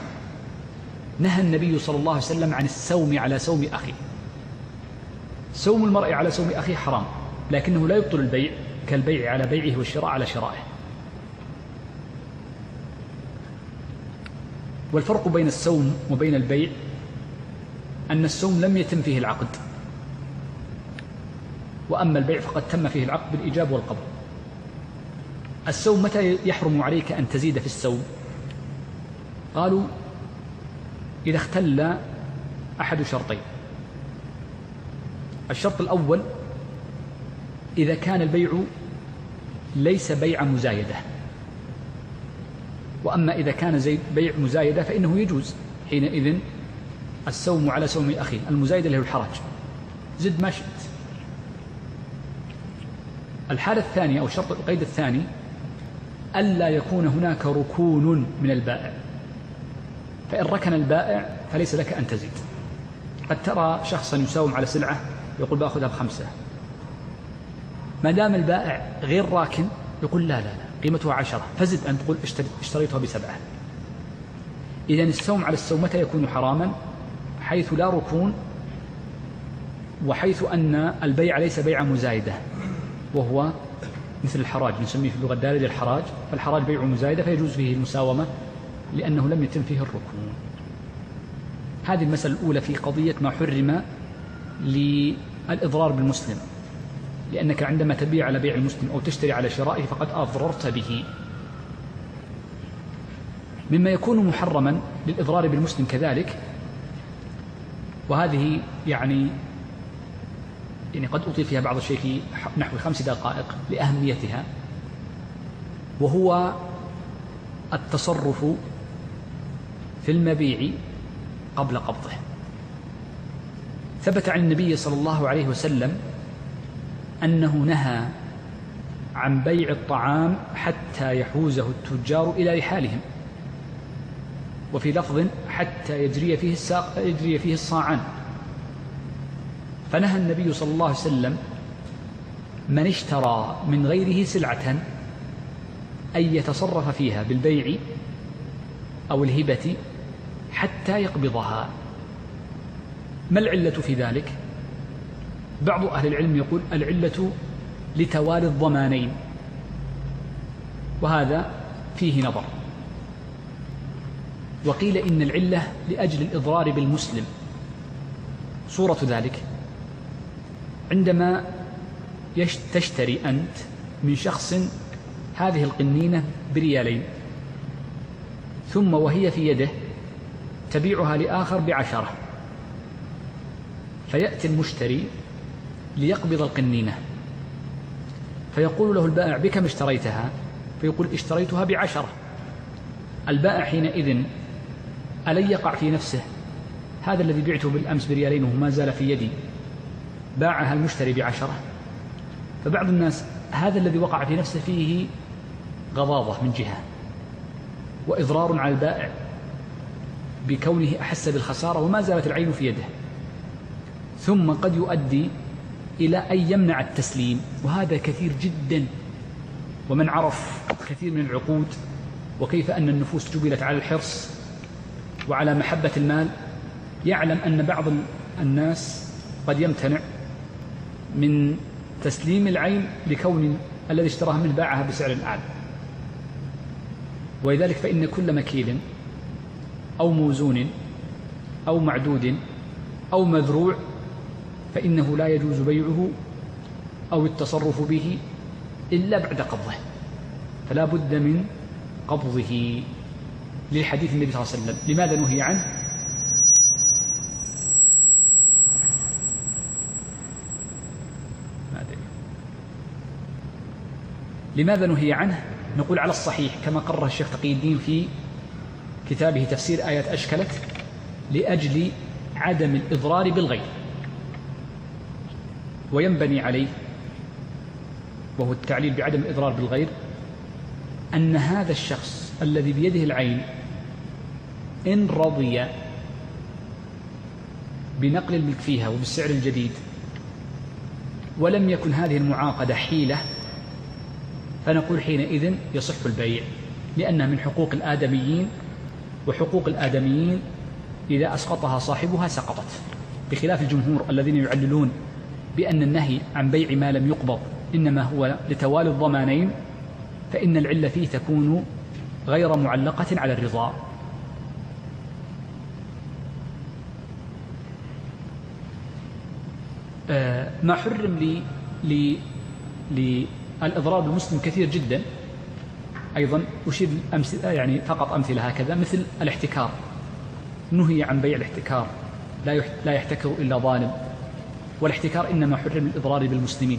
نهى النبي صلى الله عليه وسلم عن السوم على سوم أخيه. سوم المرء على سوم أخيه حرام لكنه لا يبطل البيع كالبيع على بيعه والشراء على شرائه. والفرق بين السوم وبين البيع أن السوم لم يتم فيه العقد وأما البيع فقد تم فيه العقد بالإيجاب والقبول. السوم متى يحرم عليك أن تزيد في السوم قالوا إذا اختل أحد شرطين. الشرط الأول إذا كان البيع ليس بيع مزايدة. وأما إذا كان زي بيع مزايدة فإنه يجوز حينئذ السوم على سوم أخيه المزايدة له الحرج زد ما شئت. الحالة الثانية أو الشرط القيد الثاني ألا يكون هناك ركون من البائع. فإن ركن البائع فليس لك أن تزيد. قد ترى شخصا يساوم على سلعة يقول باخذها بخمسة ما دام البائع غير راكن يقول لا لا لا قيمتها عشرة. فزد أن تقول اشتريتها بسبعة. إذا السوم على السوم متى يكون حراما؟ حيث لا ركون وحيث أن البيع ليس بيع مزايدة وهو مثل الحراج. نسميه في اللغة الدارجة الحراج. فالحراج بيع مزايدة فيجوز فيه المساومة لأنه لم يتم فيه الركن. هذه المسألة الأولى في قضية ما حرم للإضرار بالمسلم لأنك عندما تبيع على بيع المسلم أو تشتري على شرائه فقد أضررت به. مما يكون محرما للإضرار بالمسلم كذلك وهذه يعني يعني قد أطيل فيها بعض الشيء في نحو خمس دقائق لأهميتها وهو التصرف في المبيع قبل قبضه. ثبت عن النبي صلى الله عليه وسلم أنه نهى عن بيع الطعام حتى يحوزه التجار إلى رحالهم وفي لفظ حتى يجري فيه الساق يجري فيه الصاعان. فنهى النبي صلى الله عليه وسلم من اشترى من غيره سلعة أن يتصرف فيها بالبيع أو الهبة حتى يقبضها. ما العلة في ذلك؟ بعض أهل العلم يقول العلة لتوالي الضمانين وهذا فيه نظر. وقيل إن العلة لأجل الإضرار بالمسلم. صورة ذلك عندما تشتري أنت من شخص هذه القنينة بريالين ثم وهي في يده تبيعها لآخر بعشرة. فيأتي المشتري ليقبض القنينة. فيقول له البائع بكم اشتريتها؟ فيقول اشتريتها بعشرة. البائع حينئذ ألن يقع في نفسه؟ هذا الذي بعته بالأمس بريالين وهو ما زال في يدي. باعها المشتري بعشرة. فبعض الناس هذا الذي وقع في نفسه فيه غضاضة من جهة وإضرار على البائع بكونه أحس بالخسارة وما زالت العين في يده. ثم قد يؤدي إلى أن يمنع التسليم وهذا كثير جدا. ومن عرف كثير من العقود وكيف أن النفوس جبلت على الحرص وعلى محبة المال يعلم أن بعض الناس قد يمتنع من تسليم العين لكون الذي اشتراها منه باعها بسعر أعلى. ولذلك فإن كل مكيل أو موزون أو معدود أو مذروع فإنه لا يجوز بيعه أو التصرف به إلا بعد قبضه. فلا بد من قبضه لحديث النبي صلى الله عليه وسلم. لماذا نهي عنه؟ لماذا نهي عنه؟ نقول على الصحيح كما قرر الشيخ تقي الدين في كتابه تفسير آيات أشكلت لأجل عدم الإضرار بالغير وينبني عليه وهو التعليل بعدم الإضرار بالغير أن هذا الشخص الذي بيده العين إن رضي بنقل الملك فيها وبالسعر الجديد ولم يكن هذه المعاقدة حيلة فنقول حينئذ يصح البيع لأنها من حقوق الآدميين وحقوق الآدميين إذا أسقطها صاحبها سقطت بخلاف الجمهور الذين يعللون بأن النهي عن بيع ما لم يقبض إنما هو لتوالي الضمانين فإن العلة فيه تكون غير معلقة على الرضا. آه، ما حرم لي لي للإضرار بالمسلم كثير جدا. أيضا أشير أمثلة يعني فقط أمثلة هكذا مثل الاحتكار. نهي عن بيع الاحتكار. لا لا يحتكر إلا ظالم. والاحتكار إنما حرم الإضرار بالمسلمين.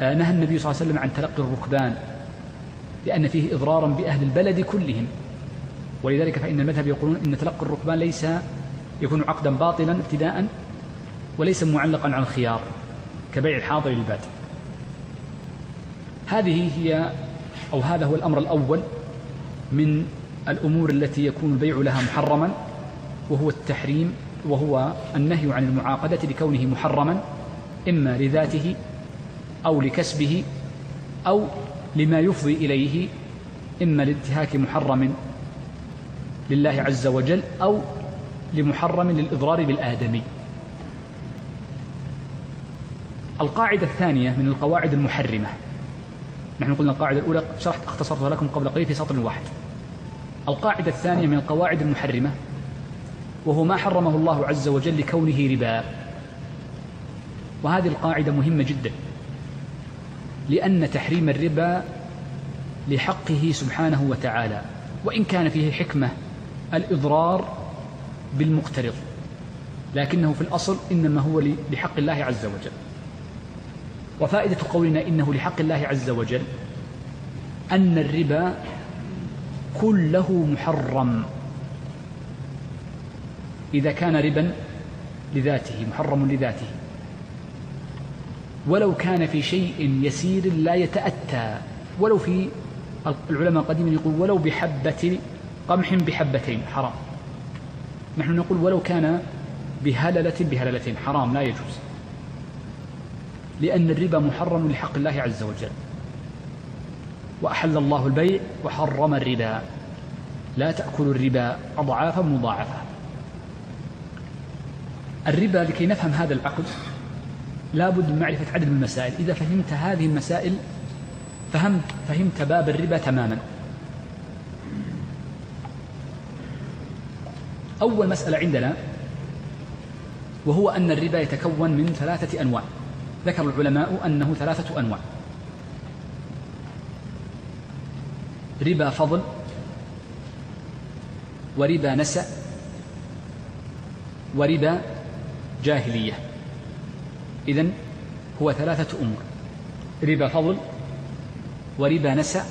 آه، نهى النبي صلى الله عليه وسلم عن تلقي الركبان لأن فيه إضرارا بأهل البلد كلهم. ولذلك فإن المذهب يقولون إن تلقي الركبان ليس يكون عقدا باطلا ابتداء وليس معلقا على الخيار كبيع الحاضر للباد هذه هي أو هذا هو الأمر الأول من الأمور التي يكون البيع لها محرما وهو التحريم وهو النهي عن المعاقدة لكونه محرما إما لذاته أو لكسبه أو لما يفضي إليه إما لانتهاك محرم لله عز وجل أو لمحرم للإضرار بالآدمي. القاعدة الثانية من القواعد المحرمة. نحن قلنا القاعدة الأولى شرحت اختصرتها لكم قبل قليل في سطر واحد. القاعدة الثانية من القواعد المحرمة وهو ما حرمه الله عز وجل لكونه ربا. وهذه القاعدة مهمة جدا. لأن تحريم الربا لحقه سبحانه وتعالى. وإن كان فيه حكمة الإضرار بالمقترض. لكنه في الأصل إنما هو لحق الله عز وجل. وفائدة قولنا إنه لحق الله عز وجل أن الربا كله محرم. إذا كان ربا لذاته محرم لذاته. ولو كان في شيء يسير لا يتأتى. ولو في العلماء القديمين يقول ولو بحبة قمح بحبتين حرام. نحن نقول ولو كان بهللة بهللتين حرام لا يجوز. لأن الربا محرم لحق الله عز وجل. وأحل الله البيع وحرم الربا. لا تأكلوا الربا أضعافا مضاعفة. الربا لكي نفهم هذا العقد لابد من معرفة عدد من المسائل. إذا فهمت هذه المسائل فهمت فهمت باب الربا تماما. أول مسألة عندنا وهو أن الربا يتكون من ثلاثة أنواع. ذكر العلماء أنه ثلاثة أنواع. ربا فضل وربا نسأ وربا جاهلية. إذن هو ثلاثة أمور. ربا فضل وربا نسأ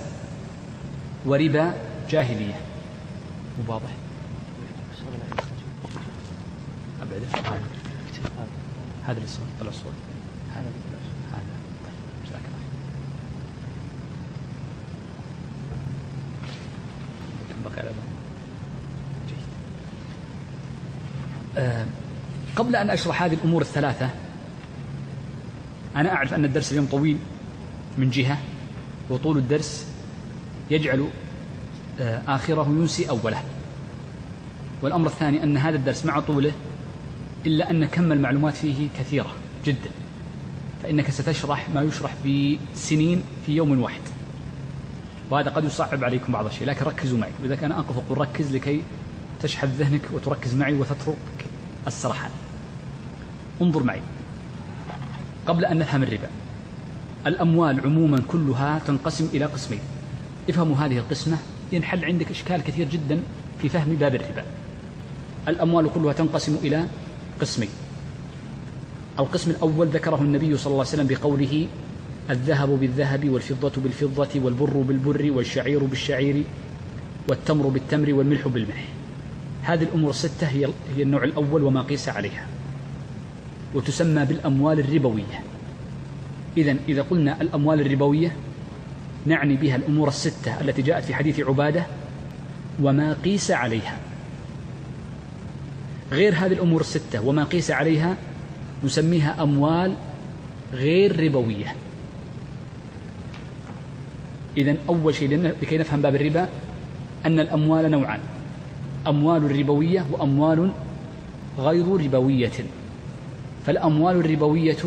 وربا جاهلية. واضح هذا الصوت طلع الصوت هذا هذا طيب جزاك الله كم بقي على جيد آه قبل أن أشرح هذه الأمور الثلاثة أنا أعرف أن الدرس اليوم طويل من جهة وطول الدرس يجعل آه، آخره ينسي أوله. والأمر الثاني أن هذا الدرس مع طوله إلا أن كم المعلومات فيه كثيرة جدا. فإنك ستشرح ما يشرح بسنين في يوم واحد. وهذا قد يصعب عليكم بعض الشيء لكن ركزوا معي. وإذا كان أنقف أقول ركز لكي تشحذ ذهنك وتركز معي وتترك السرحان. انظر معي. قبل أن نفهم الربا الأموال عموما كلها تنقسم إلى قسمين. افهموا هذه القسمة ينحل عندك إشكال كثير جدا في فهم باب الربا. الأموال كلها تنقسم إلى قسمين. القسم الأول ذكره النبي صلى الله عليه وسلم بقوله الذهب بالذهب والفضة بالفضة والبر بالبر والشعير بالشعير والتمر بالتمر والملح بالملح. هذه الأمور الستة هي النوع الأول وما قيس عليها. وتسمى بالأموال الربوية. إذا إذا قلنا الأموال الربوية نعني بها الأمور الستة التي جاءت في حديث عبادة وما قيس عليها. غير هذه الأمور الستة وما قيس عليها نسميها أموال غير ربوية. إذا أول شيء لكي نفهم باب الربا أن الأموال نوعان أموال ربوية وأموال غير ربوية. فالأموال الربوية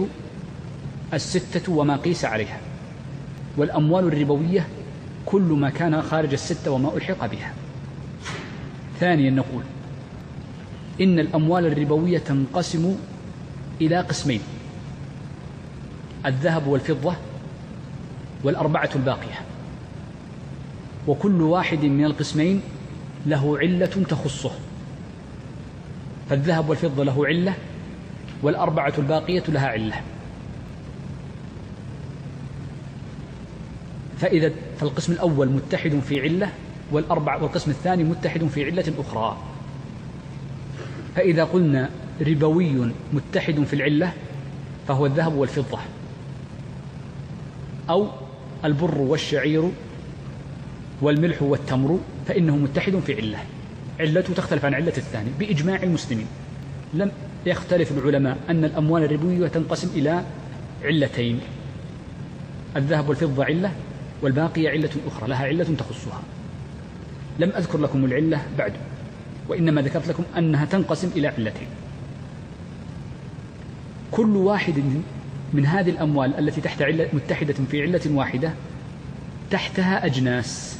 الستة وما قيس عليها والأموال الربوية كل ما كان خارج الستة وما ألحق بها. ثانيا نقول إن الأموال الربوية تنقسم إلى قسمين الذهب والفضة والأربعة الباقية. وكل واحد من القسمين له علة تخصه فالذهب والفضة له علة والأربعة الباقية لها علة. فإذا فالقسم الأول متحد في علة والأربع والقسم الثاني متحد في علة أخرى. فإذا قلنا ربوي متحد في العلة فهو الذهب والفضة. أو البر والشعير والملح والتمر فإنه متحد في علة. علته تختلف عن علة الثاني بإجماع المسلمين. لم يختلف العلماء أن الأموال الربوية تنقسم إلى علتين الذهب والفضة علة والباقية علة أخرى لها علة تخصها. لم أذكر لكم العلة بعد وإنما ذكرت لكم أنها تنقسم إلى علتين. كل واحد من هذه الأموال التي تحت علة متحدة في علة واحدة تحتها أجناس.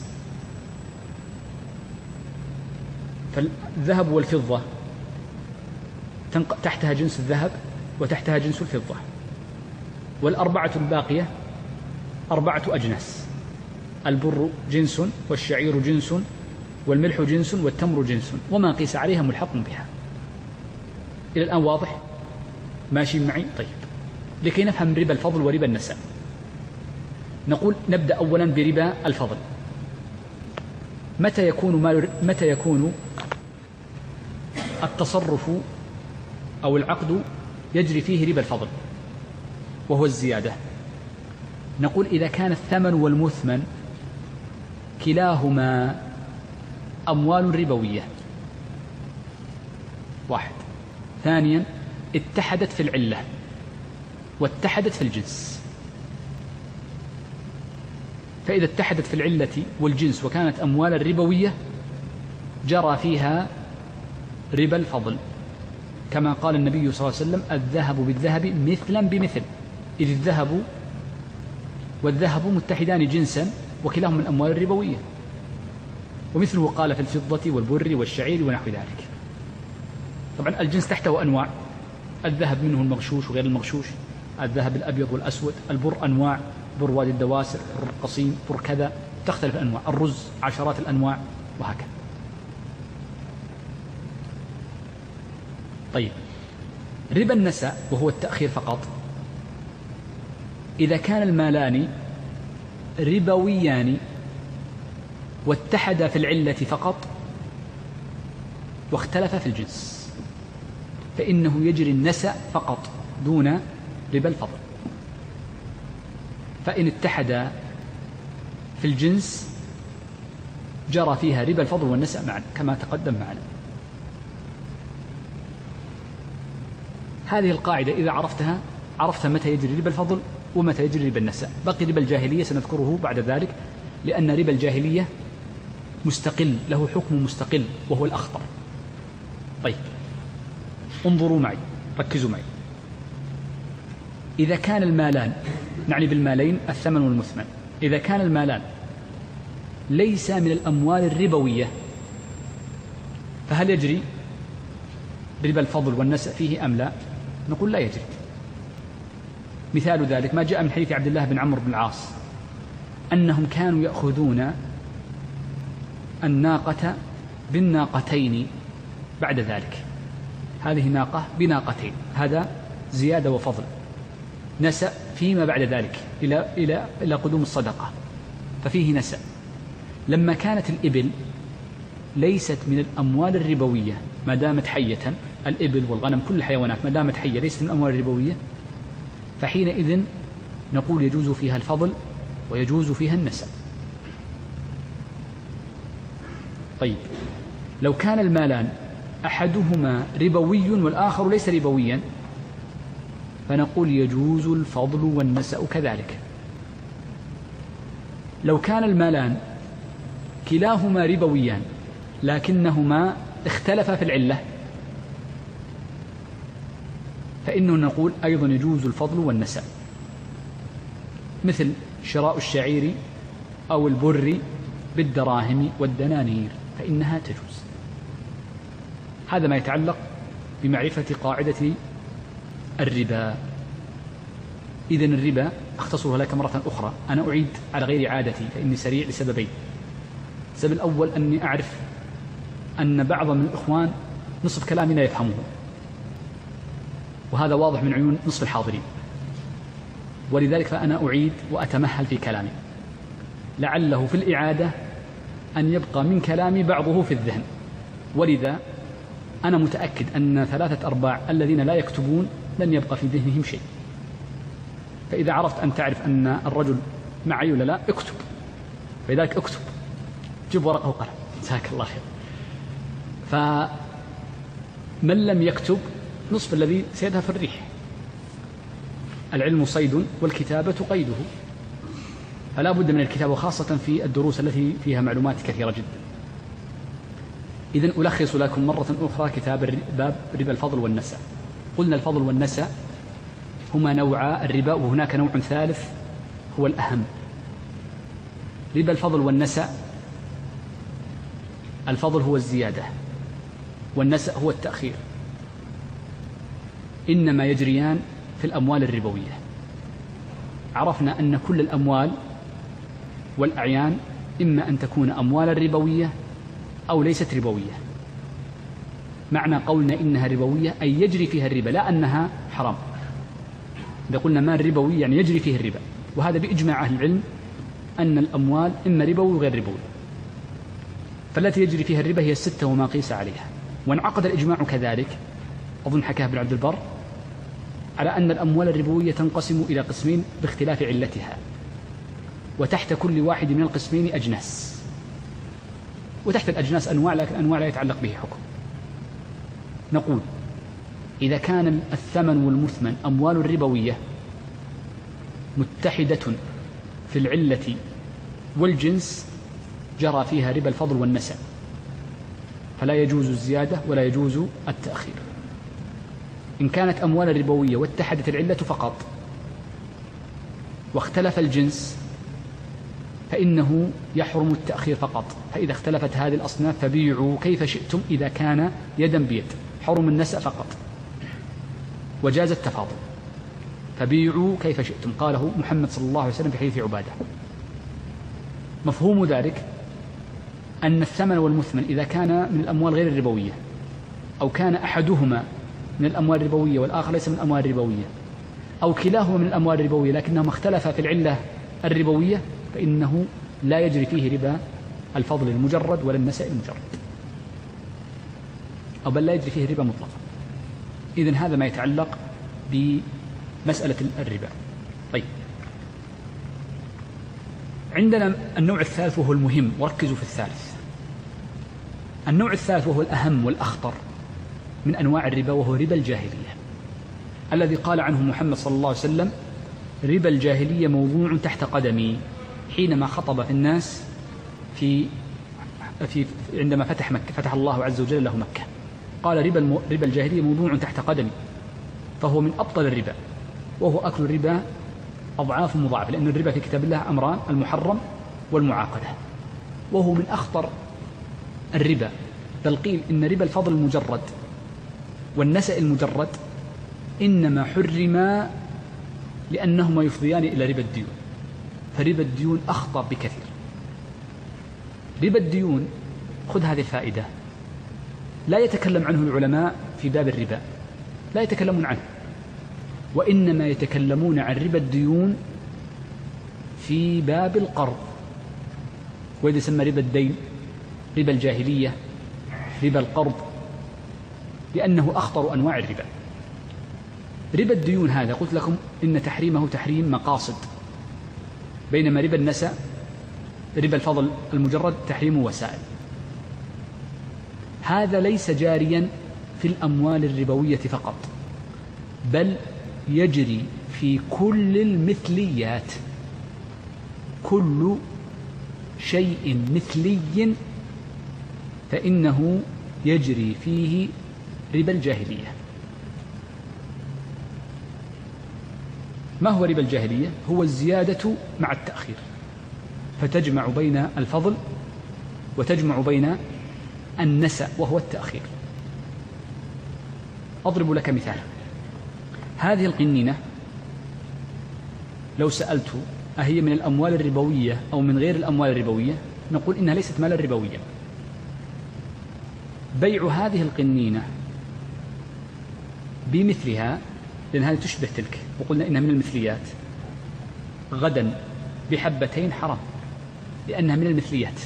فالذهب والفضة تحتها جنس الذهب وتحتها جنس الفضة. والأربعة الباقية أربعة أجناس البر جنس والشعير جنس والملح جنس والتمر جنس. وما قيس عليها ملحق بها. إلى الآن واضح؟ ماشي معي؟ طيب. لكي نفهم ربا الفضل وربا النسب. نقول نبدأ أولا بربا الفضل. متى يكون مال متى يكون التصرف أو العقد يجري فيه ربا الفضل وهو الزيادة. نقول إذا كان الثمن والمثمن كلاهما أموال ربوية. واحد. ثانيا اتحدت في العلة واتحدت في الجنس. فإذا اتحدت في العلة والجنس وكانت أموالا ربوية جرى فيها ربا الفضل. كما قال النبي صلى الله عليه وسلم الذهب بالذهب مثلا بمثل. إذ الذهب والذهب متحدان جنسا وكلاهما من الأموال الربوية. ومثله قال في الفضة والبر والشعير ونحو ذلك. طبعا الجنس تحته أنواع. الذهب منه المغشوش وغير المغشوش. الذهب الأبيض والأسود. البر أنواع. بر وادي الدواسر بر قصيم بر كذا. تختلف الأنواع. الرز عشرات الأنواع. وهكذا. طيب. ربا النساء وهو التأخير فقط. إذا كان المالان ربويان واتحدا في العلة فقط واختلفا في الجنس فإنه يجري النسأ فقط دون ربا الفضل. فإن اتحدا في الجنس جرى فيها ربا الفضل والنسأ معا كما تقدم معنا. هذه القاعدة إذا عرفتها عرفت متى يجري ربا الفضل ومتى يجري ربا النساء. بقي ربا الجاهلية سنذكره بعد ذلك لأن ربا الجاهلية مستقل له حكم مستقل وهو الأخطر. طيب انظروا معي ركزوا معي. إذا كان المالان نعني بالمالين الثمن والمثمن. إذا كان المالان ليس من الأموال الربوية فهل يجري ربا الفضل والنسأ فيه أم لا؟ نقول لا يجري مثال ذلك ما جاء من حديث عبد الله بن عمرو بن العاص أنهم كانوا يأخذون الناقة بالناقتين بعد ذلك. هذه ناقة بناقتين هذا زيادة وفضل. نسأ فيما بعد ذلك إلى إلى إلى قدوم الصدقة ففيه نسأ. لما كانت الإبل ليست من الأموال الربوية ما دامت حية الإبل والغنم كل الحيوانات ما دامت حية ليست من الأموال الربوية. فحينئذ نقول يجوز فيها الفضل ويجوز فيها النسب. طيب لو كان المالان أحدهما ربوي والآخر ليس ربويا فنقول يجوز الفضل والنسأ كذلك. لو كان المالان كلاهما ربويان لكنهما اختلفا في العلة فإنه نقول أيضا يجوز الفضل والنساء مثل شراء الشعير أو البر بالدراهم والدنانير فإنها تجوز. هذا ما يتعلق بمعرفة قاعدة الربا. إذا الربا أختصرها لك مرة أخرى. أنا أعيد على غير عادتي فإني سريع لسببين. السبب الأول أني أعرف أن بعض من الإخوان نصف كلامي لا يفهمه. وهذا واضح من عيون نصف الحاضرين. ولذلك فأنا أعيد وأتمهل في كلامي. لعله في الإعادة أن يبقى من كلامي بعضه في الذهن. ولذا أنا متأكد أن ثلاثة أرباع الذين لا يكتبون لن يبقى في ذهنهم شيء. فإذا عرفت أن تعرف أن الرجل معي ولا لا اكتب. فلذلك اكتب. جيب ورقة وقلم. جزاك الله خير. فمن لم يكتب نصف الذي سيذهب في الريح. العلم صيد والكتابة قيده. فلا بد من الكتابة خاصة في الدروس التي فيها معلومات كثيرة جدا. إذا ألخص لكم مرة أخرى كتاب باب ربا الفضل والنسى قلنا الفضل والنسى هما نوعا الربا وهناك نوع ثالث هو الأهم. ربا الفضل والنسأ الفضل هو الزيادة والنسأ هو التأخير. إنما يجريان في الأموال الربوية. عرفنا أن كل الأموال والأعيان إما أن تكون أموالا ربوية أو ليست ربوية. معنى قولنا إنها ربوية أي يجري فيها الربا لا أنها حرام. إذا قلنا مال ربوي يعني يجري فيه الربا وهذا بإجماع أهل العلم أن الأموال إما ربوي وغير ربوي. فالتي يجري فيها الربا هي الستة وما قيس عليها. وانعقد الإجماع كذلك. أظن حكاه ابن عبد البر. على أن الأموال الربوية تنقسم إلى قسمين باختلاف علتها وتحت كل واحد من القسمين أجناس. وتحت الأجناس أنواع لكن أنواع لا يتعلق به حكم. نقول إذا كان الثمن والمثمن أموال ربوية متحدة في العلة والجنس جرى فيها ربا الفضل والنسب. فلا يجوز الزيادة ولا يجوز التأخير. إن كانت أموال ربوية واتحدت العلة فقط واختلف الجنس فإنه يحرم التأخير فقط. فإذا اختلفت هذه الأصناف فبيعوا كيف شئتم إذا كان يدا بيد. حرم النسأ فقط. وجاز التفاضل. فبيعوا كيف شئتم. قاله محمد صلى الله عليه وسلم في حديث عبادة. مفهوم ذلك أن الثمن والمثمن إذا كان من الأموال غير الربوية أو كان أحدهما من الأموال الربوية والآخر ليس من الأموال الربوية. أو كلاهما من الأموال الربوية لكنهما اختلفا في العلة الربوية فإنه لا يجري فيه ربا الفضل المجرد ولا النساء المجرد. أو بل لا يجري فيه ربا مطلقا. إذن هذا ما يتعلق بمسألة الربا. طيب. عندنا النوع الثالث وهو المهم. وركزوا في الثالث. النوع الثالث وهو الأهم والأخطر. من أنواع الربا وهو ربا الجاهلية. الذي قال عنه محمد صلى الله عليه وسلم ربا الجاهلية موضوع تحت قدمي حينما خطب في الناس في في عندما فتح مكة فتح الله عز وجل له مكة. قال ربا ربا الجاهلية موضوع تحت قدمي فهو من أبطل الربا وهو أكل الربا أضعاف مضاعفة لأن الربا في كتاب الله أمران المحرم والمعاقدة. وهو من أخطر الربا. بل قيل إن ربا الفضل المجرد والنسأ المجرد إنما حرما لأنهما يفضيان إلى ربا الديون فربا الديون أخطر بكثير. ربا الديون خذ هذه الفائدة. لا يتكلم عنه العلماء في باب الربا لا يتكلمون عنه. وإنما يتكلمون عن ربا الديون في باب القرض. وإذا يسمى ربا الدين ربا الجاهلية ربا القرض لأنه أخطر أنواع الربا. ربا الديون هذا قلت لكم إن تحريمه تحريم مقاصد. بينما ربا النسأ ربا الفضل المجرد تحريم وسائل. هذا ليس جاريا في الأموال الربوية فقط بل يجري في كل المثليات. كل شيء مثلي فإنه يجري فيه ربا الجاهلية. ما هو ربا الجاهلية؟ هو الزيادة مع التأخير. فتجمع بين الفضل وتجمع بين النسأ وهو التأخير. أضرب لك مثال. هذه القنينة لو سألت أهي من الأموال الربوية أو من غير الأموال الربوية؟ نقول إنها ليست مالا ربويا. بيع هذه القنينة بمثلها لأن هذه تشبه تلك. وقلنا إنها من المثليات. غدا بحبتين حرام لأنها من المثليات.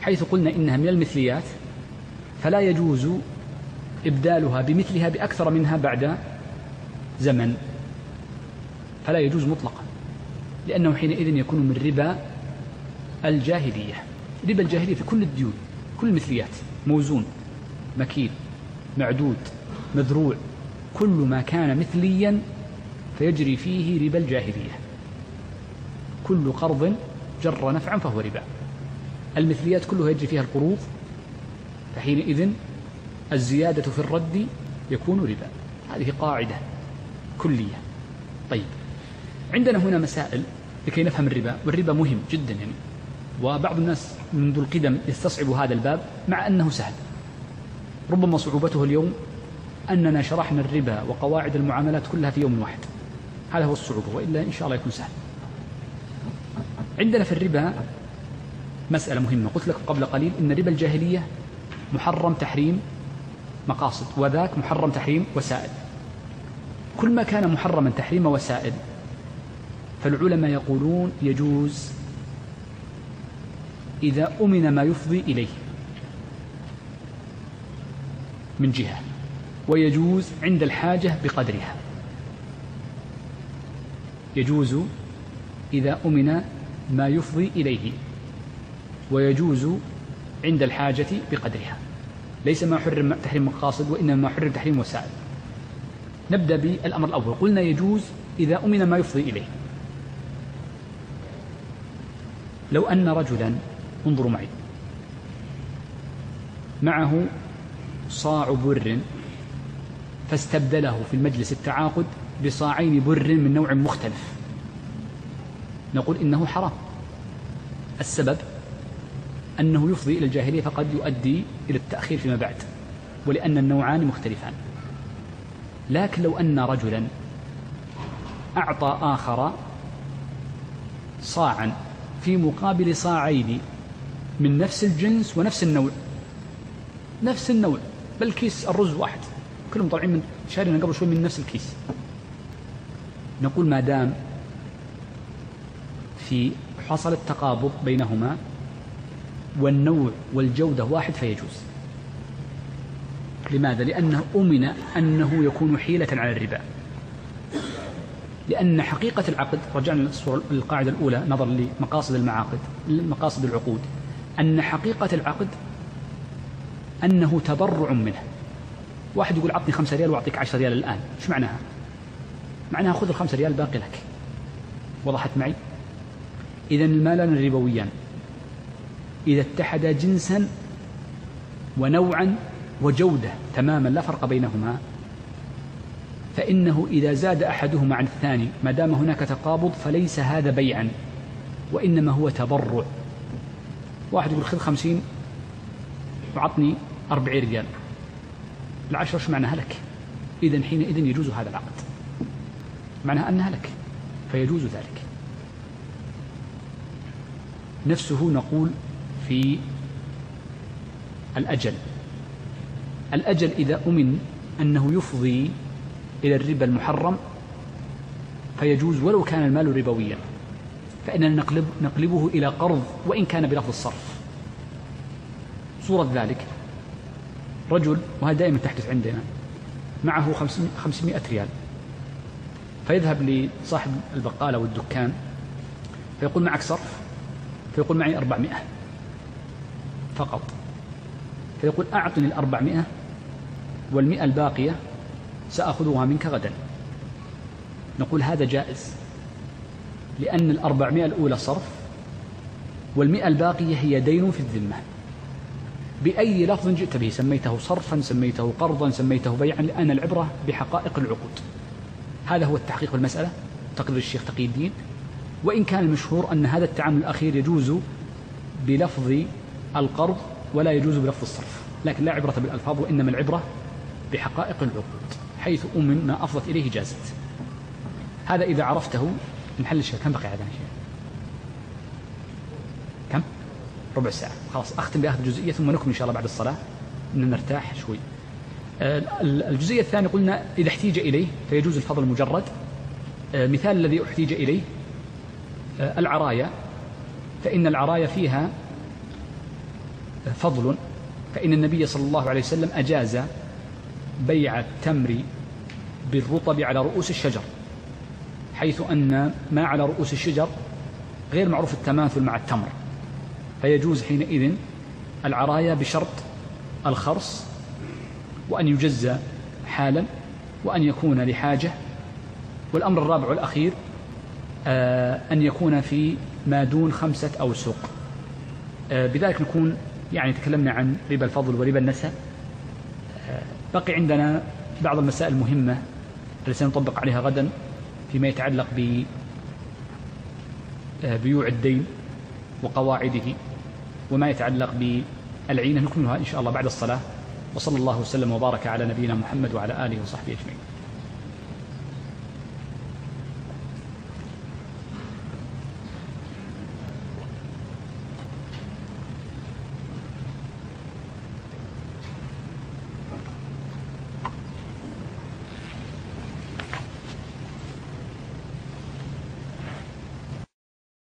حيث قلنا إنها من المثليات فلا يجوز إبدالها بمثلها بأكثر منها بعد زمن. فلا يجوز مطلقا لأنه حينئذ يكون من ربا الجاهلية. ربا الجاهلية في كل الديون كل المثليات. موزون مكيل معدود مذروع. كل ما كان مثليا فيجري فيه ربا الجاهلية. كل قرض جر نفعا فهو ربا. المثليات كلها يجري فيها القروض فحينئذ الزيادة في الرد يكون ربا. هذه قاعدة كلية. طيب عندنا هنا مسائل لكي نفهم الربا والربا مهم جدا يعني. وبعض الناس منذ القدم يستصعب هذا الباب مع أنه سهل. ربما صعوبته اليوم أننا شرحنا الربا وقواعد المعاملات كلها في يوم واحد. هذا هو الصعوبة وإلا إن شاء الله يكون سهل. عندنا في الربا مسألة مهمة. قلت لكم قبل قليل إن ربا الجاهلية محرم تحريم مقاصد وذاك محرم تحريم وسائل. كل ما كان محرما تحريم وسائل فالعلماء يقولون يجوز إذا أمن ما يفضي إليه من جهة. ويجوز عند الحاجة بقدرها. يجوز إذا أمن ما يفضي إليه. ويجوز عند الحاجة بقدرها. ليس ما حرم تحريم مقاصد وإنما ما حرم تحريم وسائل. نبدأ بالأمر الأول. قلنا يجوز إذا أمن ما يفضي إليه. لو أن رجلا انظروا معي معه صاع بر فاستبدله في المجلس التعاقد بصاعين بر من نوع مختلف. نقول إنه حرام. السبب أنه يفضي إلى الجاهلية فقد يؤدي إلى التأخير فيما بعد ولأن النوعان مختلفان. لكن لو أن رجلا أعطى آخر صاعا في مقابل صاعين من نفس الجنس ونفس النوع نفس النوع بل كيس الرز واحد. كلهم طالعين من شارينا قبل شوي من نفس الكيس. نقول ما دام في حصل التقابض بينهما والنوع والجودة واحد فيجوز. لماذا؟ لأنه أمن أنه يكون حيلة على الربا. لأن حقيقة العقد رجعنا للقاعدة الأولى نظرا لمقاصد المعاقد مقاصد العقود. أن حقيقة العقد أنه تبرع منه. واحد يقول عطني خمسة ريال وأعطيك عشرة ريال الآن. إيش معناها؟ معناها خذ الخمسة ريال باقي لك. وضحت معي؟ إذا المالان الربويان. إذا اتحدا جنسا ونوعا وجودة تماما لا فرق بينهما فإنه إذا زاد أحدهما عن الثاني ما دام هناك تقابض فليس هذا بيعا وإنما هو تبرع. واحد يقول خذ خمسين وعطني أربعين ريال. العشرة شو معناها لك إذا حينئذ يجوز هذا العقد. معناها أنها لك فيجوز ذلك. نفسه نقول في الأجل. الأجل إذا أمن أنه يفضي إلى الربا المحرم فيجوز ولو كان المال ربويا. فإننا نقلب نقلبه إلى قرض وإن كان بلفظ الصرف. صورة ذلك. رجل وهذا دائما تحدث عندنا معه 500 ريال. فيذهب لصاحب البقالة والدكان فيقول معك صرف فيقول معي 400 فقط. فيقول أعطني الأربعمائة والمئة الباقية سأخذها منك غدا. نقول هذا جائز لأن الأربعمائة الأولى صرف والمئة الباقية هي دين في الذمة. بأي لفظ جئت به. سميته صرفا سميته قرضا سميته بيعا. لأن العبرة بحقائق العقود. هذا هو التحقيق المسألة. تقرير الشيخ تقي الدين. وإن كان المشهور أن هذا التعامل الأخير يجوز بلفظ القرض ولا يجوز بلفظ الصرف. لكن لا عبرة بالألفاظ وإنما العبرة بحقائق العقود حيث أمن ما أفضت إليه جازت. هذا إذا عرفته نحل الشيء كم بقي عندنا شيء كم ربع ساعة. خلاص أختم بآخر جزئية ثم نكمل إن شاء الله بعد الصلاة. نرتاح شوي. آه، الجزئية الثانية قلنا إذا احتيج إليه فيجوز الفضل المجرد. آه، مثال الذي احتيج إليه آه، العرايا. فإن العرايا فيها فضل. فإن النبي صلى الله عليه وسلم أجاز بيع التمر بالرطب على رؤوس الشجر حيث أن ما على رؤوس الشجر غير معروف التماثل مع التمر. فيجوز حينئذ العرايا بشرط الخرص وأن يجزى حالا وأن يكون لحاجة والأمر الرابع والأخير آه، أن يكون في ما دون خمسة أوسق. آه، بذلك نكون يعني تكلمنا عن ربا الفضل وربا النسب آه، بقي عندنا بعض المسائل المهمة التي سنطبق عليها غدا فيما يتعلق ب بيوع الدين وقواعده. وما يتعلق بالعينة نكملها إن شاء الله بعد الصلاة. وصلى الله وسلم وبارك على نبينا محمد وعلى آله وصحبه أجمعين.